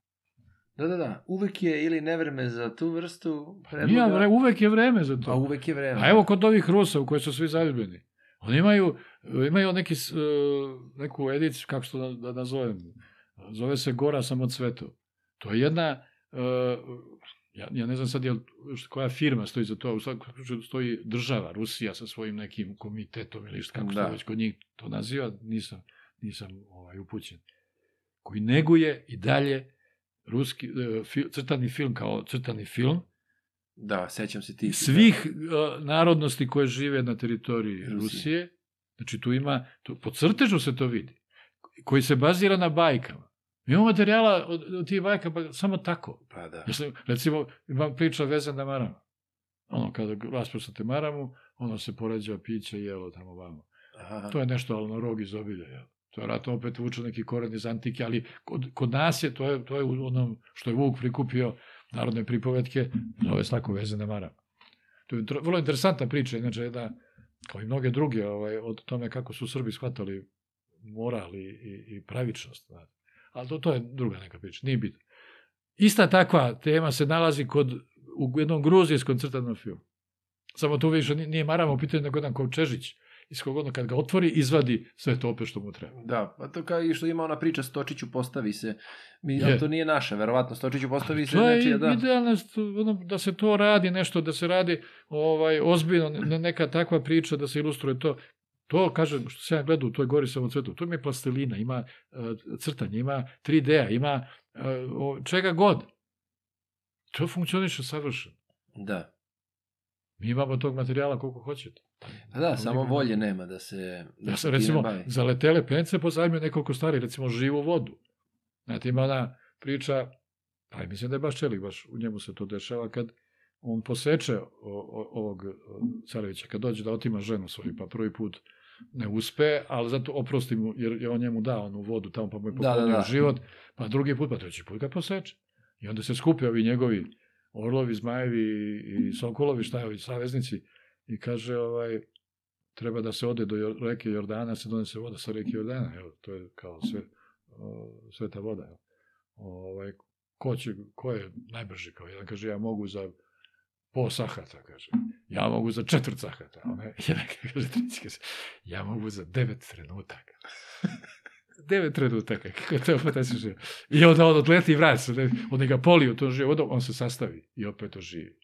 Da, da, da. Uvek je ili nevreme za tu vrstu predloga. Nije, vre, uvek je vreme za to. A uvek je vreme. A evo kod ovih Rusa u koji su svi zaljubljeni. Oni imaju, imaju neki, e, neku ediciju, kako što da, da nazovem, zove se Gora samocveto. To je jedna, e, ja, ja ne znam sad jel, koja firma stoji za to, u svakom slučaju stoji država, Rusija sa svojim nekim komitetom ili što, kako se Da. to već kod njih to naziva, nisam, nisam ovaj, upućen. Koji neguje i dalje ruski, e, crtani film kao crtani film, Da, sećam se ti. svih uh, narodnosti koje žive na teritoriji Rusije. Rusije. Znači tu ima, tu, po crtežu se to vidi, koji se bazira na bajkama. Mi imamo materijala od, od tih bajka pa samo tako. Pa da. Sam, recimo, imam priča vezan na maramu. Ono, kada rasprosate maramu, ono se poređa piće i jelo tamo vamo. Aha. To je nešto ali na rog iz obilja. Jel? To je vratno opet vuče neki koren iz antike, ali kod, kod nas je, to je, to je onom što je Vuk prikupio narodne pripovetke, zove se tako vezane mara. To je vrlo interesantna priča, inače da, kao i mnoge druge, ovaj, od tome kako su Srbi shvatali moral i, i, i pravičnost. Znate. Ali to, to je druga neka priča, nije bitno. Ista takva tema se nalazi kod, u jednom gruzijskom crtanom filmu. Samo tu više nije- u pitanju nego jedan Kovčežić, iz kog ono kad ga otvori, izvadi sve to opet što mu treba. Da, pa to kao i što ima ona priča Stočiću postavi se. Mi, Je. to nije naša, verovatno. Stočiću postavi se To je nečija, da. idealno ono, da se to radi nešto, da se radi ovaj ozbiljno ne- neka takva priča da se ilustruje to. To, kažem, što se ja gledao u toj gori samocvetu, to ima plastelina, ima crtanje, ima 3D-a, ima o- čega god. To funkcioniše savršeno. Da. Mi imamo tog materijala koliko hoćete. Pa da, samo Koliko- volje nema da se da Ja sam, recimo, bavi. za letele pence pozajmio nekoliko stvari, recimo živu vodu. Znate, ima ona priča, pa mislim da je baš Čelik, baš u njemu se to dešava, kad on poseče o, o, ovog o, carevića, kad dođe da otima ženu svoju, pa prvi put ne uspe, ali zato oprosti mu, jer je on njemu dao onu vodu tamo, pa mu je Da, da, poklonio da. život, pa drugi put, pa treći put ga poseče. I onda se skupe ovi njegovi orlovi, zmajevi i sokolovi, šta je ovi saveznici, i kaže, ovaj, treba da se ode do reke Jordana, se donese voda sa reke Jordana, evo, to je kao sve, o, sveta voda. Evo. Ovaj, ko, će, ko je najbrži? Kao jedan kaže, ja mogu za po sahata, kaže. Ja mogu za četvrt sahata. A ne, jedan kaže, treći kaže, ja mogu za devet trenutaka. devet trenutaka, kako to fantastično. I onda on odleti i vrati se, ne, on ga poli u tom živu vodu, on se sastavi i opet oživi.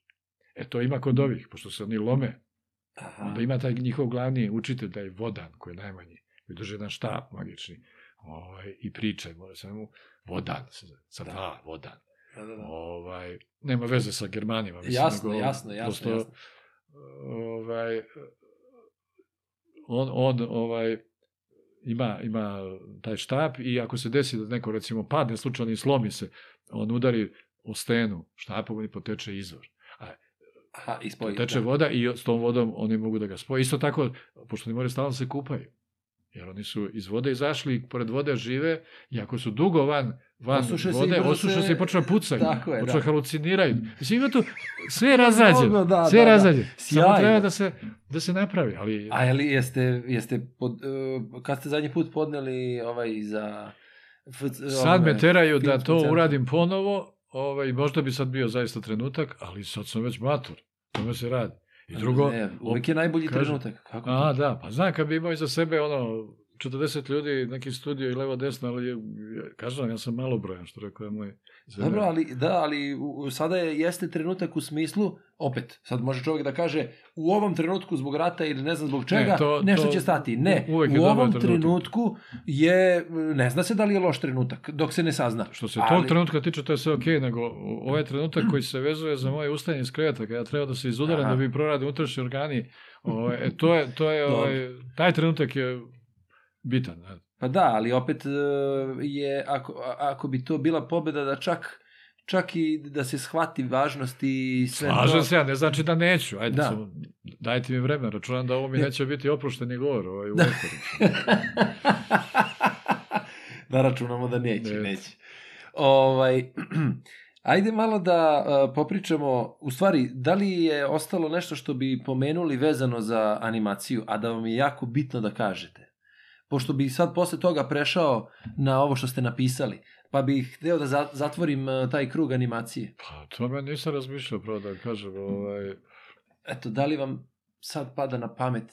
E to ima kod ovih, pošto se oni lome, Aha. Onda ima taj njihov glavni učitelj, taj Vodan, koji je najmanji, koji drži jedan štap magični, ovaj, i priča, mora se mu, Vodan, se zove, sa Da. dva, Vodan. Da, da, da. Ovaj, nema veze sa Germanima. Mislim, Jasno, nego jasno, jasno, prosto, jasno. Ovaj, on, on ovaj, ima, ima taj štap i ako se desi da neko recimo padne slučajno i slomi se, on udari o stenu štapom i poteče izvor. Aha, ispoji. Teče da. voda i s tom vodom oni mogu da ga spoje. Isto tako, pošto oni moraju stalno se kupaju. Jer oni su iz vode izašli i pored vode žive i ako su dugo van, van Osuše se i vode, brzo osuše se- se i počne pucaju. Je, počne da. haluciniraju. Mislim, ima tu sve je razrađeno. Da, sve je da, da. razrađeno. Samo Sjajno. treba da se, da se napravi. Ali, A je li jeste, jeste pod, uh, kad ste zadnji put podneli ovaj za... F, sad me teraju da to uradim ponovo, ovaj, možda bi sad bio zaista trenutak, ali sad sam već matur. Tome se radi. I drugo, Ne, uvijek je najbolji kaže- trenutak. Kako A, to? da, pa znam kad bi imao iza sebe ono 40 ljudi, neki studio i levo desno, ali je, kažem, ja sam malo brojan, što rekao je moj zemlja. Dobro, ali da, ali u- sada je, jeste trenutak u smislu, opet, sad može čovjek da kaže u ovom trenutku zbog rata ili ne znam zbog čega, to- nešto to- će stati. Ne, u- ovom trenutak. trenutku je, ne zna se da li je loš trenutak, dok se ne sazna. Što se Ali- tog trenutka tiče, to je sve okej, nego ovaj trenutak koji se vezuje za moje ustajanje iz kreveta, kada ja treba da se izudaram Aha. da bi prorade unutrašnji organi, ovaj, e, to je, to je, Dobro. ovaj, taj trenutak je bitan. Ne? Pa da, ali opet e, je, ako, ako bi to bila pobeda da čak čak i da se shvati važnost i sve Slažem to. se, ja ne znači da neću. Ajde, Da. samo, dajte mi vremena, računam da ovo mi Ne. neće biti oprošteni govor ovaj, u Da. da računamo da neće, Ne. neće. Ovaj, ajde malo da uh, popričamo, u stvari, da li je ostalo nešto što bi pomenuli vezano za animaciju, a da vam je jako bitno da kažete? Pošto bi sad posle toga prešao na ovo što ste napisali, pa bih hteo da za- zatvorim uh, taj krug animacije. Pa, to me nisam razmišljao, pravo da kažem. Ovaj, Eto, da li vam sad pada na pamet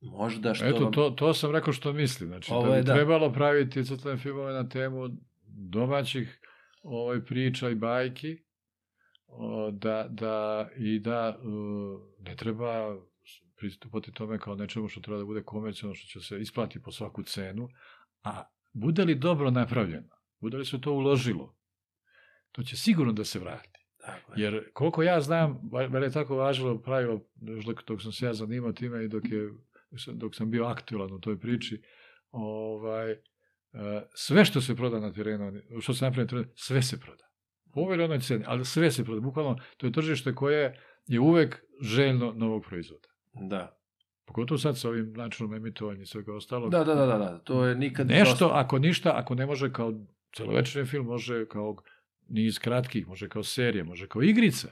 možda što Eto, vam... to, to sam rekao što mislim. Znači, Ovo da bi da. trebalo praviti crtane filmove na temu domaćih ovaj, priča i bajki, o, da, da, i da ne treba pristupati tome kao nečemu što treba da bude komercijalno, što će se isplati po svaku cenu, a bude li dobro napravljeno, bude li se to uložilo, to će sigurno da se vrati. Tako je. Jer koliko ja znam, bar je tako važilo pravilo, još dok, dok sam se ja zanimao time i dok je dok sam bio aktualan u toj priči, ovaj, e, sve što se proda na terenu, što se napravi na terenu, sve se proda. Po ovoj onoj ceni, ali sve se proda. Bukvalno, to je tržište koje je uvek željno novog proizvoda. Da. Pogotovo sad sa ovim načinom emitovanja i svega ostalog. Da, da, da, da, da. To je nikad... Nešto, ako ništa, ako ne može kao celovečerni film, može kao niz kratkih, može kao serija, može kao igrica.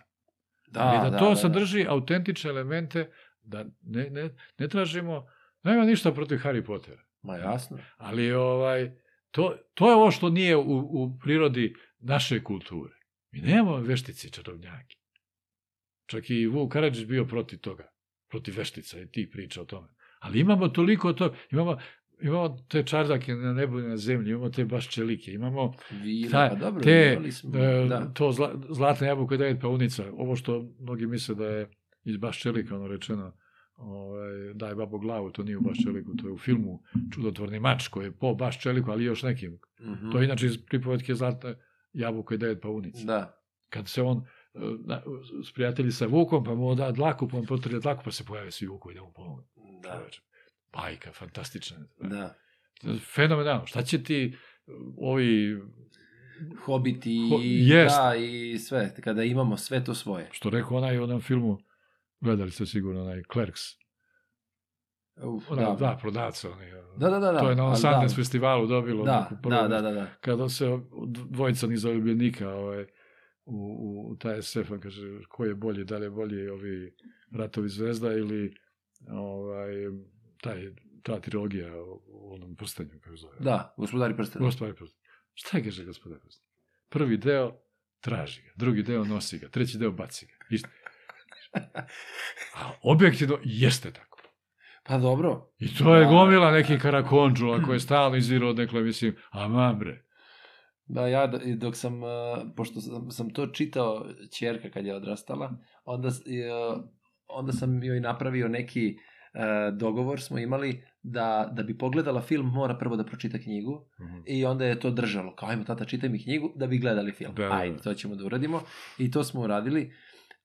Da, I da, da, to da, da. sadrži autentične elemente, da ne, ne, ne tražimo, nema ništa protiv Harry Pottera. Ma jasno. Ali ovaj, to, to je ovo što nije u, u prirodi naše kulture. Mi nemamo veštice i čarobnjake. Čak i Vuk Karadžić bio protiv toga, protiv veštica i ti priča o tome. Ali imamo toliko to, imamo, imamo te čardake na nebu i na zemlji, imamo te baš čelike, imamo Vina, Ta- pa dobro, te, smo, e, da. to zla, zlatna jabuka i devet paunica, ovo što mnogi misle da je iz baš čelika ono rečeno, ovaj, daj babo glavu, to nije u baš čeliku, to je u filmu Čudotvorni mač, koji je po baš čeliku, ali još nekim. Mhm. To je inače iz pripovetke Zlatna jabuka i devet paunica. Da. Kad se on s prijatelji sa Vukom, pa mu da dlaku, pa on potrije dlaku, pa se pojave svi Vuku i da mu pomogu. Da. Bajka, fantastična. Da. Fenomenalno. Šta će ti e, ovi, Hobiti Ho- i, jest. da, i sve. Kada imamo sve to svoje. što rekao onaj u onom filmu, gledali ste sigurno onaj Clerks, Uf, onaj, da. da, prodavca, onaj, Da, da, da, da. to je na ali Sundance da. festivalu dobilo Da, neku prvu da, da, da, da. kada se dvojica ni zaljubljenika ovaj, u, u taj SF-a, kaže, ko je bolji, da li je bolji ovi Ratovi zvezda ili ovaj, taj, ta trilogija u, onom prstenju, kako zove. Da, gospodari prstena. Gospodari prstenju. Šta je, kaže gospodar prstenju? Prvi deo traži ga, drugi deo nosi ga, treći deo baci ga. Isto. A objektivno jeste tako. Pa dobro. I to je Da. gomila nekih karakonđula koje stalno iziru od nekle, mislim, a bre. Da, ja dok sam, uh, pošto sam, sam to čitao čerka kad je odrastala, onda, uh, onda sam joj napravio neki uh, dogovor smo imali da, da bi pogledala film mora prvo da pročita knjigu i onda je to držalo. Kao, ajmo tata, čitaj mi knjigu da bi gledali film. Da, da, da. Ajde, to ćemo da uradimo. I to smo uradili.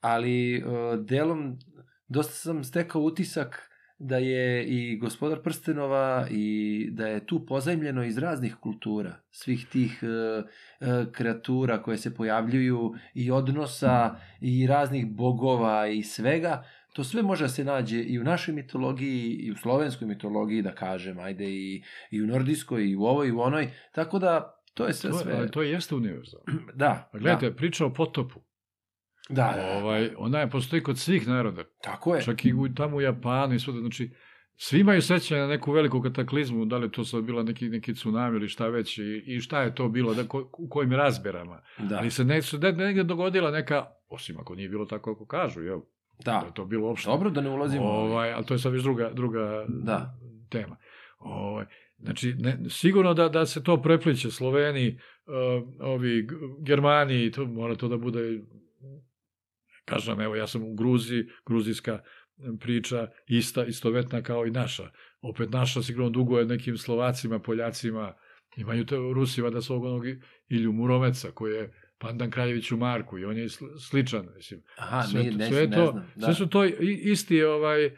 Ali delom, dosta sam stekao utisak da je i gospodar Prstenova i da je tu pozajmljeno iz raznih kultura, svih tih uh, uh, kreatura koje se pojavljuju i odnosa i raznih bogova i svega, to sve može da se nađe i u našoj mitologiji i u slovenskoj mitologiji, da kažem, ajde i, i u nordijskoj i u ovoj i u onoj, tako da to je sve To, sve. ali to jeste univerzalno. Da, Pa gledajte, priča o potopu. Da, da, da, Ovaj, ona je postoji kod svih naroda. tako je. Čak i u, tamo u Japanu i svuda. Znači, svi imaju sećanje na neku veliku kataklizmu, da li to sad bila neki, neki tsunami ili šta već i, i šta je to bilo, da, ko, u kojim razberama. Da, Ali se ne, se ne- negde dogodila neka, osim ako nije bilo tako kako kažu, jel? Da da. je to bilo uopšte. Dobro da ne ulazimo. Ovaj, ali to je sad već druga, druga Da. tema. Ovaj, znači, ne, sigurno da, da se to prepliče Sloveni, uh, ovi G- Germani, to mora to da bude kažem, evo, ja sam u Gruziji, gruzijska priča ista, istovetna kao i naša. Opet naša sigurno duguje nekim Slovacima, Poljacima, imaju te Rusima da svog onog Ilju Muromeca, koji je pandan Kraljeviću Marku i on je sl- sličan, mislim. Aha, sve, nije, to- ne, sve je ne to, znam. Da. sve su to isti ovaj e,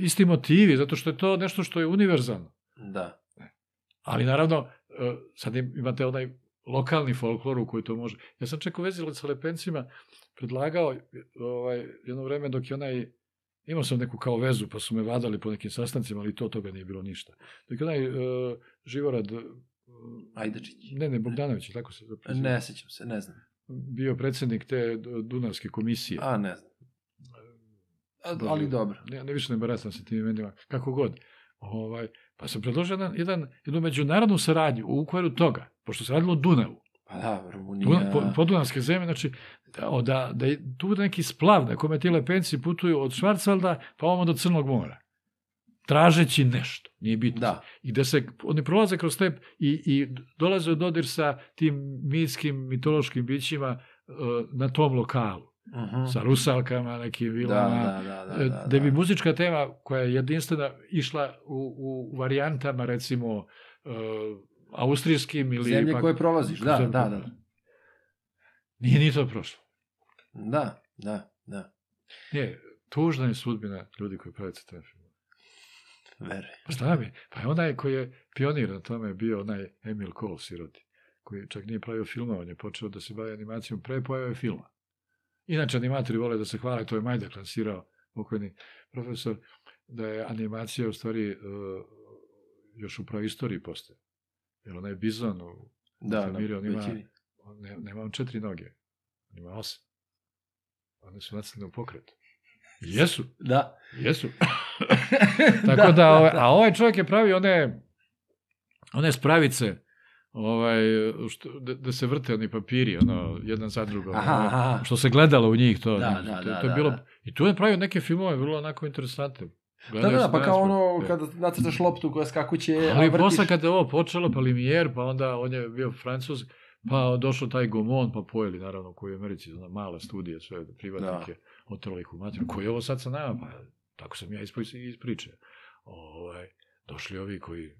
isti motivi zato što je to nešto što je univerzalno. Da. Ali naravno e, sad im- imate onaj lokalni folklor u koji to može. Ja sam čak u vezi sa lepencima predlagao ovaj jedno vreme dok je onaj imao sam neku kao vezu pa su me vadali po nekim sastancima, ali to toga nije bilo ništa. Dok je onaj e, Živorad e, Ajdečić. ne, ne, Bogdanović, tako se preziva, Ne sećam se, ne znam. bio predsednik te Dunavske komisije. A, ne znam. A, ali dobro. ne, ne više ne baratam sa tim imenima, kako god. Ovaj, pa sam predložio jedan, jedan, jednu međunarodnu saradnju u okviru toga, pošto se radilo o Dunavu. Pa da, Rumunija... Duna, po, podunavske zemlje, znači da, da, da je tu neki splav na kome ti lepenci putuju od Švarcvalda pa ovamo do Crnog mora. Tražeći nešto, nije bitno. Da. I gde se, oni prolaze kroz step i, i dolaze u dodir sa tim mitskim, mitološkim bićima eh, na tom lokalu. Uh Sa rusalkama, nekim Da, vilama, da, da, da, E, da, da bi da. muzička tema koja je jedinstvena išla u, u varijantama recimo uh, austrijskim ili Zemlje pak- koje prolaziš, da, da, da. Nije ni to prošlo. Da, da, da. Nije, tužna je sudbina ljudi koji prave crtene filmove. Veruj. Pa šta mi? Pa onaj koji je pionir na tome bio onaj Emil Cole, siroti, koji čak nije pravio filma, on je počeo da se bavi animacijom pre pojave filma. Inače, animatori vole da se hvale, to je Majdak lansirao, pokojni profesor, da je animacija u stvari uh, još u praistoriji postoje. Jer onaj bizon u Da, Famiri, da, on ima, većini. on ne, nema on četiri noge, on ima osam. One su nacrtane u pokretu. Jesu, Da. jesu. Tako da, ovaj, a ovaj čovjek je pravio one, one spravice, ovaj, što, da, da se vrte oni papiri, ono, jedan za drugo, Aha, ono, aha. što se gledalo u njih, to, Da, to, da, to, da, to je da, bilo, da. i tu je pravio neke filmove vrlo onako interesantne. Da, da, da, pa kao ono Da. kada nacrtaš loptu koja skakuće, a Ali vrtiš. posle kad je ovo počelo, pa Limier, pa onda on je bio francuz, pa došao taj Gaumont, pa pojeli, naravno, koji je u Americi, ona mala studija, sve privatnike, da. otrali ih u materiju, koji je ovo sad sa nama, pa tako sam ja ispri- ispričao. Ovaj, došli ovi koji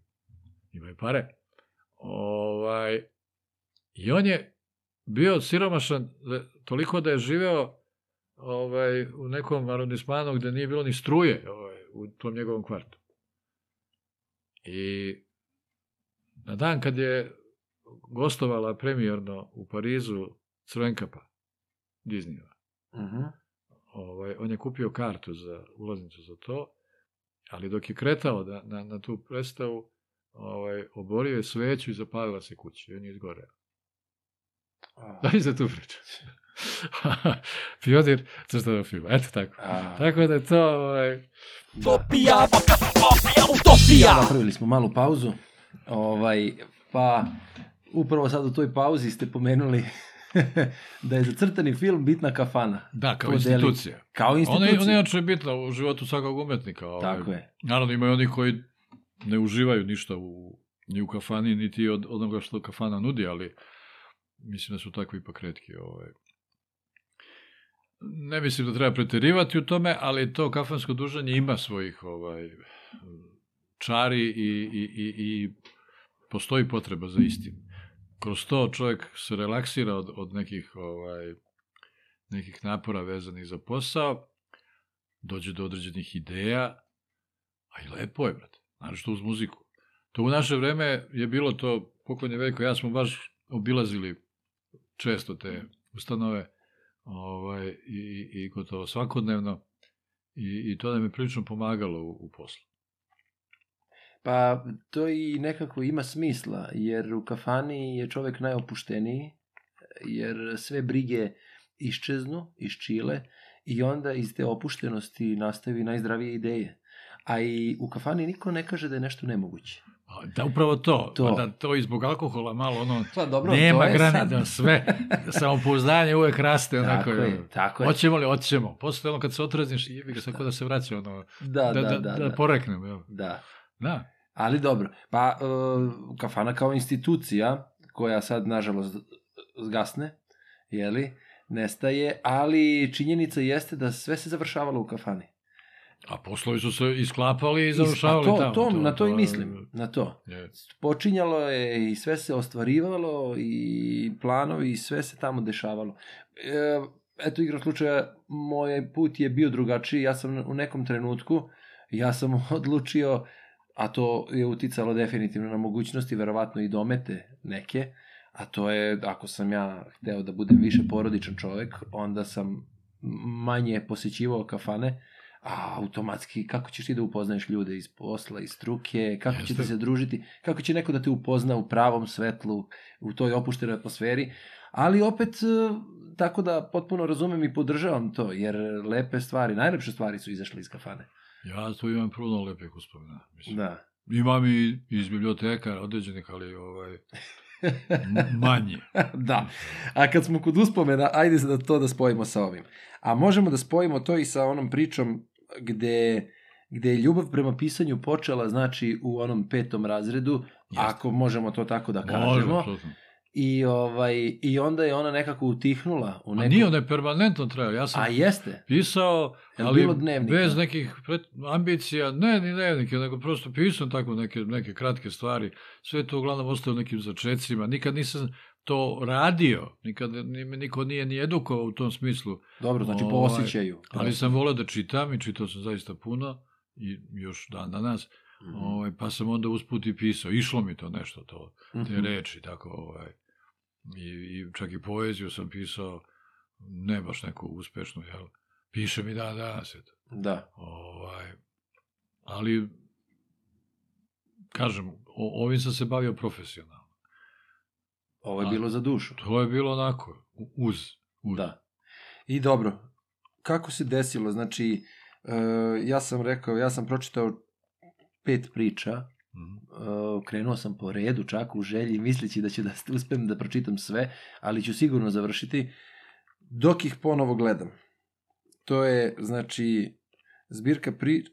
imaju pare. Ovaj, I on je bio siromašan da- toliko da je živeo ovaj, u nekom arondismanu gde nije bilo ni struje ovaj, u tom njegovom kvartu. I na dan kad je gostovala premijerno u Parizu Crvenkapa Disneyva, Mhm. ovaj, on je kupio kartu za ulaznicu za to, ali dok je kretao da, na, na tu predstavu, ovaj, oborio je sveću i zapalila se kuća i on je izgoreo. Da li se tu priča? Pionir crtanog filma, eto tako. A, Tako da je to, ovaj, Utopija, utopija. Napravili smo malu pauzu. Ovaj, pa upravo sad u toj pauzi ste pomenuli da je za crtani film bitna kafana. da, kao To deli- institucija. Kao Ona institucija. je, ona je inače bitna u životu svakog umetnika. Ovaj. Tako je. Naravno, ima i oni koji ne uživaju ništa u, ni u kafani, niti od onoga što kafana nudi, ali mislim da su takvi ipak redki. Ovaj. Ne mislim da treba preterivati u tome, ali to kafansko dužanje ima svojih ovaj, čari i, i, i, i postoji potreba za istim. Kroz to čovjek se relaksira od, od nekih ovaj, nekih napora vezanih za posao, dođe do određenih ideja, a i lepo je, brate. Znaš što uz muziku. To u naše vreme je bilo to, pokojni Veljko, ja smo baš obilazili često te ustanove ovaj, i, i gotovo svakodnevno i, i to nam je prilično pomagalo u, u poslu. Pa to i nekako ima smisla, jer u kafani je čovek najopušteniji, jer sve brige iščeznu, iščile i onda iz te opuštenosti nastaju i najzdravije ideje. A i u kafani niko ne kaže da je nešto nemoguće. Da, upravo to. To. Da, to i zbog alkohola malo ono, Pa dobro, nema to je grane, sad- da sve, samopouzdanje uvek raste. Onako, Tako je, tako je. Hoćemo li, hoćemo. Posle ono kad se otrazniš, jebi ga, sad ko da se vraća, ono, Da, da, da, da, da. da, da, poreknem. Jel? da. Da. Ali dobro, pa uh, kafana kao institucija, koja sad nažalost zgasne, jeli, nestaje, ali činjenica jeste da sve se završavalo u kafani. A poslovi su se isklapali i završavali a to, tamo. To, na to i je- mislim, na to. je- Počinjalo je i sve se ostvarivalo i planovi i sve se tamo dešavalo. E, eto igra slučaja, moj put je bio drugačiji, ja sam u nekom trenutku, ja sam odlučio, a to je uticalo definitivno na mogućnosti, verovatno i domete neke, a to je, ako sam ja hteo da budem više porodičan čovek, onda sam manje posećivao kafane, a automatski kako ćeš ti da upoznaješ ljude iz posla, iz struke, kako Jeste. ćete se družiti, kako će neko da te upozna u pravom svetlu, u toj opuštenoj atmosferi, ali opet e, tako da potpuno razumem i podržavam to, jer lepe stvari, najlepše stvari su izašle iz kafane. Ja tu imam puno lepih uspomena. Mislim. Da. Imam i iz biblioteka određenih, ali ovaj, manje. da. A kad smo kod uspomena, ajde da to da spojimo sa ovim. A možemo da spojimo to i sa onom pričom gde, gde je ljubav prema pisanju počela, znači, u onom petom razredu, ako možemo to tako da Može, kažemo. apsolutno. I, ovaj, I onda je ona nekako utihnula. U A nekom... nije one permanentno trajao. Ja sam A jeste. pisao, ali bilo dnevnika? bez nekih pret, ambicija, ne ni dnevnike, nego prosto pisao tako neke, neke kratke stvari. Sve je to uglavnom ostao u nekim začecima. Nikad nisam to radio, nikad me niko nije ni edukovao u tom smislu, Dobro, znači po Ovaj, osjećaju. ali sam volao da čitam i čitao sam zaista puno i još dan danas. Mhm. ovaj, pa sam onda usput i pisao. Išlo mi to nešto, to, te Mhm. reči, tako, ovaj, i, i čak i poeziju sam pisao, ne baš neku uspešnu, jel? Piše mi dan danas, eto. Da. Ovaj, ali, kažem, o, ovim sam se bavio profesionalno. Ovo je A- bilo za dušu. To je bilo onako, uz. uz. Da. I dobro, kako se desilo? Znači, e, ja sam rekao, ja sam pročitao pet priča, Mhm. e, krenuo sam po redu čak u želji, misleći da ću da uspem da pročitam sve, ali ću sigurno završiti dok ih ponovo gledam. To je, znači, zbirka pri,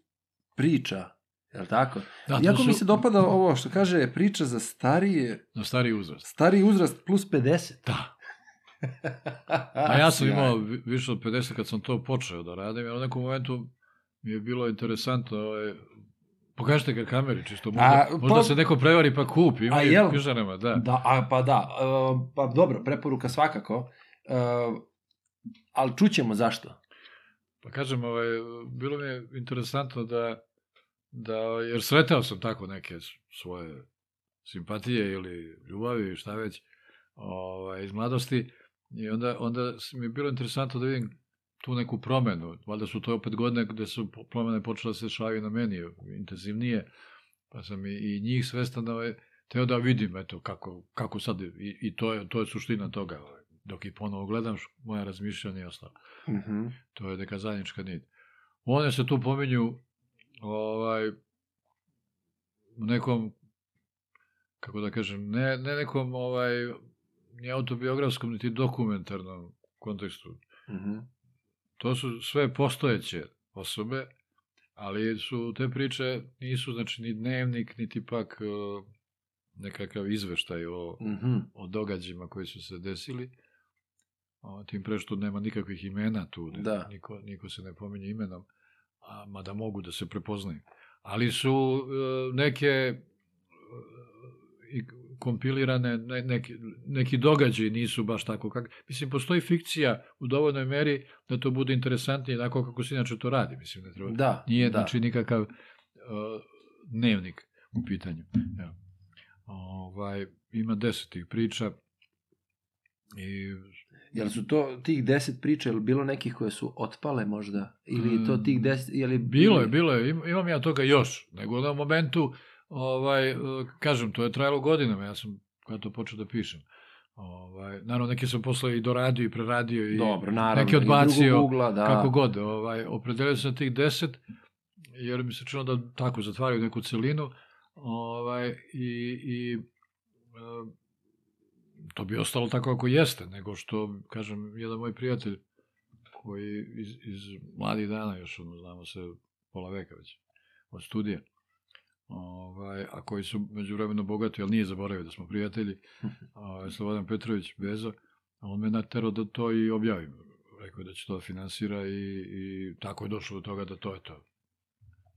priča, je li tako? Da, Iako su mi se dopada ovo što kaže priča za starije, Na stari uzrast. stariji uzrast plus 50. Da. A ja sam imao vi- više od 50 kad sam to počeo da radim, jer u nekom momentu mi je bilo interesantno, ovaj, pokažite ga kameri, čisto možda, A, možda pa- se neko prevari pa kupi, ima i jel? knjižarama, da. Da, a, pa da, e, pa dobro, preporuka svakako, e, ali čućemo zašto. Pa kažem, ovaj, bilo mi je interesantno da, da, jer sretao sam tako neke svoje simpatije ili ljubavi, šta već, ovaj, iz mladosti, i onda, onda mi je bilo interesantno da vidim tu neku promenu. Valjda su to opet godine gde su promene počele da se dešavaju na meni intenzivnije, pa sam i, i njih svestan da ovaj, teo da vidim eto, kako, kako sad, i, i to, je, to je suština toga. Ovaj. Dok ih ponovo gledam, moja razmišljanja je ostala. Mhm. To je neka zajednička nit. One se tu pominju ovaj, u nekom, kako da kažem, ne, ne nekom ovaj, ni autobiografskom, niti dokumentarnom kontekstu. Mhm. To su sve postojeće osobe, ali su te priče nisu znači ni dnevnik, niti pak e, nekakav izveštaj o, Mhm. o događajima koji su se desili. O, tim pre što nema nikakvih imena tu, Da. niko, niko se ne pominje imenom, a, mada mogu da se prepoznaju. Ali su e, neke e, i kompilirane, ne, neki, neki događaji nisu baš tako. Kak, mislim, postoji fikcija u dovoljnoj meri da to bude interesantnije, onako kako se inače to radi. Mislim, ne treba, Da, nije da. znači nikakav uh, dnevnik u pitanju. Evo. Ovaj, ima deset tih priča i Jel su to tih deset priča, ili bilo nekih koje su otpale možda? Ili je to tih deset, je li... bilo je, bilo je, im- imam ja toga još, nego na momentu, ovaj, eh, kažem, to je trajalo godinama, ja sam kada to počeo da pišem. Ovaj, naravno, neke sam posle i doradio i preradio i Dobro, naravno. neke odbacio, ugla, da. kako god. Ovaj, opredelio sam tih deset, jer mi se činilo da tako zatvaraju neku celinu, ovaj, i, i e, to bi ostalo tako ako jeste, nego što, kažem, jedan moj prijatelj, koji iz, iz mladih dana još, ono, znamo se pola veka već, od studija, ovaj, a koji su među vremenu bogati, ali nije zaboravio da smo prijatelji, ovaj, Slobodan Petrović Bezo, a on me naterao da to i objavim. Rekao je da će to da finansira i, i tako je došlo do toga da to je to.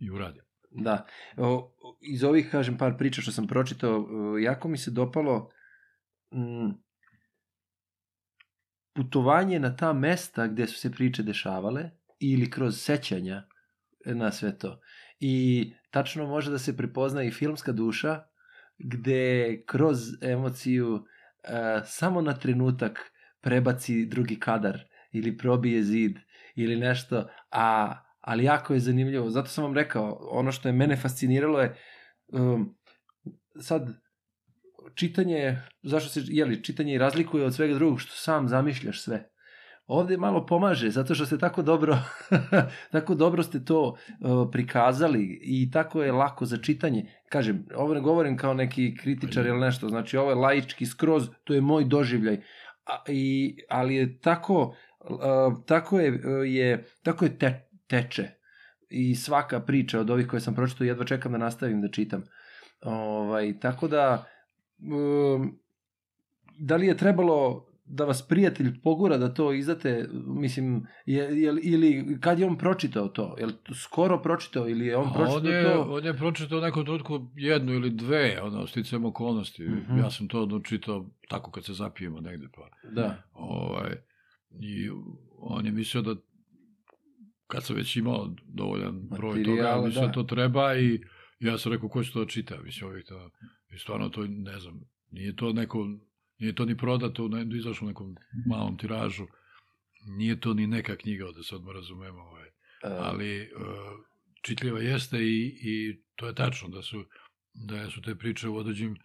I uradi. Da. O, iz ovih, kažem, par priča što sam pročitao, jako mi se dopalo putovanje na ta mesta gde su se priče dešavale ili kroz sećanja na sve to. I tačno može da se prepozna i filmska duša gde kroz emociju e, samo na trenutak prebaci drugi kadar ili probije zid ili nešto, a ali jako je zanimljivo. Zato sam vam rekao, ono što je mene fasciniralo je um, sad čitanje, zašto se, jeli, čitanje razlikuje od svega drugog, što sam zamišljaš sve. Ovde malo pomaže, zato što ste tako dobro, tako dobro ste to uh, prikazali i tako je lako za čitanje. Kažem, ovo ne govorim kao neki kritičar ili nešto, znači ovo je laički skroz, to je moj doživljaj. A, i, ali je tako, uh, tako je, uh, je, tako je te, teče i svaka priča od ovih koje sam pročitao jedva čekam da nastavim da čitam. Ovaj, tako da da li je trebalo da vas prijatelj pogura da to izdate, mislim, je, je, ili kad je on pročitao to? Je li to skoro pročitao ili je on pročitao on je, to? on je pročitao nekom trenutku jednu ili dve, ono, sticam okolnosti. Mhm. Ja sam to ono čitao tako kad se zapijemo negde, pa Da. Ovaj, I on je mislio da kad sam već imao dovoljan broj Materijala, toga, mislio da. da. to treba i, ja sam rekao, ko će to da čita? Mislim, ovih to, i stvarno to, ne znam, nije to neko, nije to ni prodato, ne, izašlo u nekom malom tiražu, nije to ni neka knjiga, da se odmah razumemo, ovaj. E, ali uh, čitljiva jeste i, i to je tačno da su, da su te priče u određenim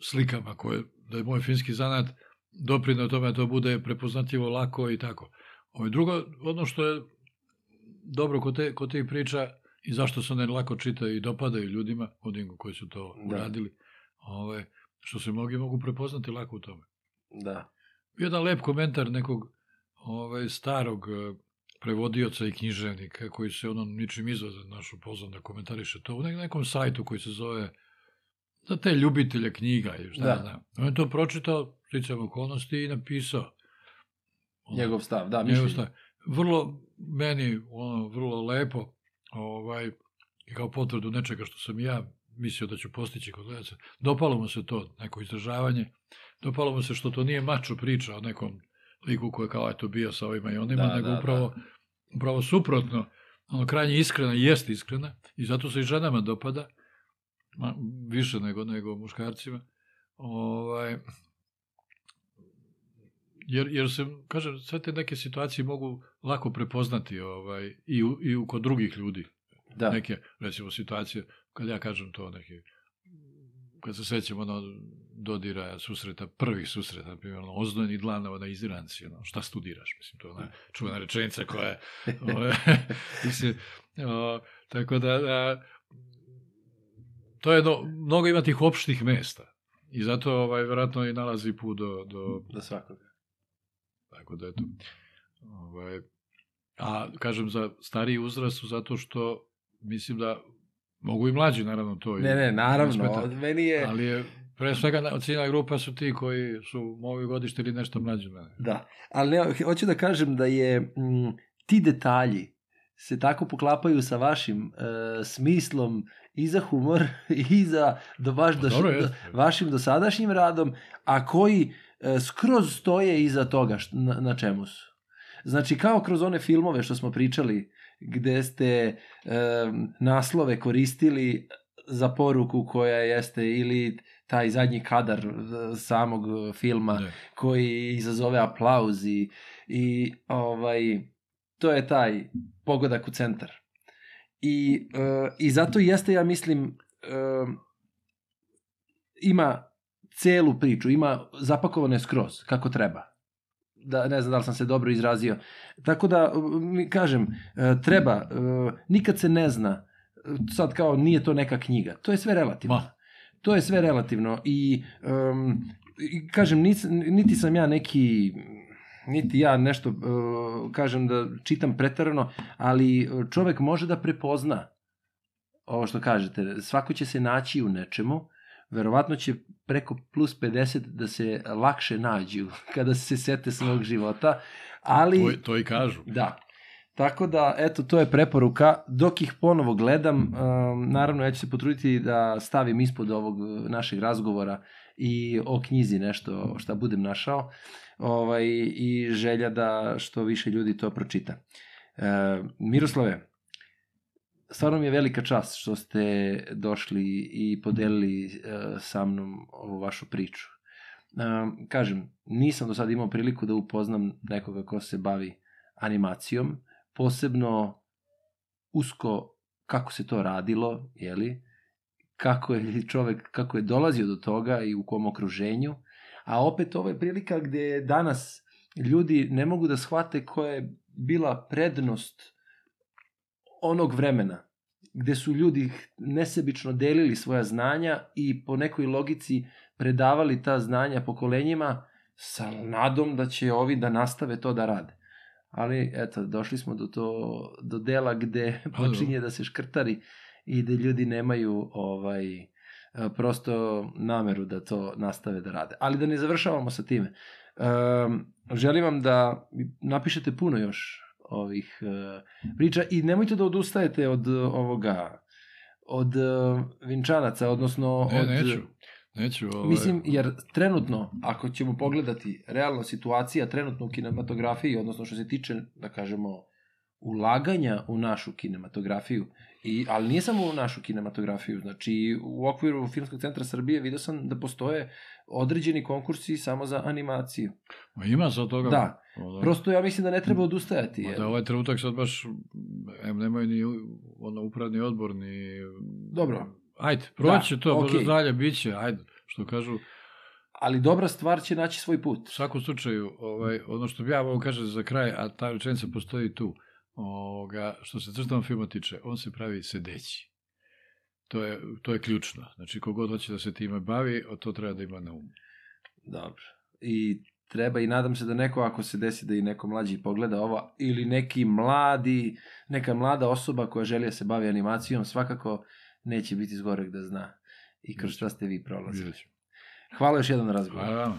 slikama koje, da je moj finski zanat doprinao tome da to bude prepoznatljivo lako i tako. Ovo drugo, ono što je dobro kod, te, kod tih priča i zašto se one lako čitaju i dopadaju ljudima, onim koji su to Da. uradili, ove, što se mnogi mogu prepoznati lako u tome. Da. Jedan lep komentar nekog ovaj, starog eh, prevodioca i književnika koji se ono ničim izvazan našu pozvan da komentariše to u nek- nekom sajtu koji se zove za te ljubitelje knjiga i šta Da. da. znam. On je to pročitao, sticam okolnosti i napisao. Ono, Njegov stav, da, njegov mišljenje. stav. Vrlo, meni, ono, vrlo lepo, ovaj, kao potvrdu nečega što sam ja mislio da ću postići kod gledaca. Dopalo mu se to, neko izražavanje. Dopalo mu se što to nije mačo priča o nekom liku koji je kao eto bio sa ovima i onima, Da, nego da, upravo, upravo suprotno. Ono krajnje iskrena, i jeste iskrena i zato se i ženama dopada, ma, više nego, nego muškarcima. Ovaj, jer, jer se, kažem, sve te neke situacije mogu lako prepoznati ovaj, i, u, i u, kod drugih ljudi. Da. Neke, recimo, situacije, kad ja kažem to, neke, kad se sećam ono dodira susreta, prvih susreta, na primjer, ono, ozdojeni dlanova na izranci, ono, šta studiraš, mislim, to je ona čuvena rečenica koja je, ove, mislim, o, tako da, da, to je, no, mnogo ima tih opštih mesta, i zato, ovaj, verovatno i nalazi put do, do, Da svakoga. Tako da, eto. Ovaj, a, kažem, za stariji uzrast su zato što mislim da mogu i mlađi, naravno, to. i- Ne, ne, ne naravno, smeta. meni je... Ali je, pre svega, na- ciljna grupa su ti koji su moji godište ili nešto mlađi od mene. Da, ali ne, hoću da kažem da je m, ti detalji se tako poklapaju sa vašim e, smislom i za humor i za do baš Pa do, dobro, do, vašim dosadašnjim radom, a koji e, skroz stoje iza toga št, na, na čemu su. Znači, kao kroz one filmove što smo pričali, gde ste e, naslove koristili za poruku koja jeste ili taj zadnji kadar e, samog filma Ne. koji izazove aplauz i, i ovaj, to je taj pogodak u centar. I, e, i zato jeste, ja mislim, e, ima celu priču, ima zapakovane skroz, kako treba. Da, ne znam da li sam se dobro izrazio. Tako da, mi kažem, e, treba, e, nikad se ne zna, e, sad kao nije to neka knjiga, to je sve relativno. Ma. To je sve relativno i, um, i kažem, niti, niti sam ja neki niti ja nešto uh, kažem da čitam pretarano, ali čovek može da prepozna ovo što kažete, svako će se naći u nečemu, verovatno će preko plus 50 da se lakše nađu kada se sete svog života, ali... To, to i kažu. Da. Tako da, eto, to je preporuka. Dok ih ponovo gledam, um, naravno, ja ću se potruditi da stavim ispod ovog uh, našeg razgovora i o knjizi nešto šta budem našao ovaj, i želja da što više ljudi to pročita. E, Miroslave, stvarno mi je velika čast što ste došli i podelili e, sa mnom ovu vašu priču. E, kažem, nisam do sada imao priliku da upoznam nekoga ko se bavi animacijom, posebno usko kako se to radilo, jeli, kako je čovek, kako je dolazio do toga i u kom okruženju, a opet ovo je prilika gde danas ljudi ne mogu da shvate koja je bila prednost onog vremena, gde su ljudi nesebično delili svoja znanja i po nekoj logici predavali ta znanja pokolenjima sa nadom da će ovi da nastave to da rade. Ali, eto, došli smo do, to, do dela gde Pa, počinje da se škrtari i da ljudi nemaju ovaj prosto nameru da to nastave da rade. Ali da ne završavamo sa time. Um, želim vam da napišete puno još ovih uh, priča i nemojte da odustajete od uh, ovoga od uh, vinčanaca, odnosno Ne, od, neću. Neću, ovaj, Mislim, jer trenutno, ako ćemo pogledati realno situacija trenutno u kinematografiji, odnosno što se tiče, da kažemo, ulaganja u našu kinematografiju, I, ali nije samo u našu kinematografiju, znači u okviru Filmskog centra Srbije vidio sam da postoje određeni konkursi samo za animaciju. Ma ima za toga. Da, Ono, prosto ja mislim da ne treba odustajati. Ma Jer, da ovaj trenutak sad baš, em, nemaju ni ono, upravni odbor, ni... Dobro. Ajde, proći Da, to, okej. možda dalje, bit će, ajde, što kažu, Ali dobra stvar će naći svoj put. U svakom slučaju, ovaj, ono što bi ja mogu kažem za kraj, a ta rečenica postoji tu, ovoga, što se crtanog filma tiče, on se pravi sedeći. To je, to je ključno. Znači, kogod hoće da se time bavi, o to treba da ima na umu. Dobro. I treba i nadam se da neko, ako se desi da i neko mlađi pogleda ovo, ili neki mladi, neka mlada osoba koja želi da se bavi animacijom, svakako neće biti zgorek da zna i kroz šta ste vi prolazili. Hvala još jedan na razgovor. Hvala vama.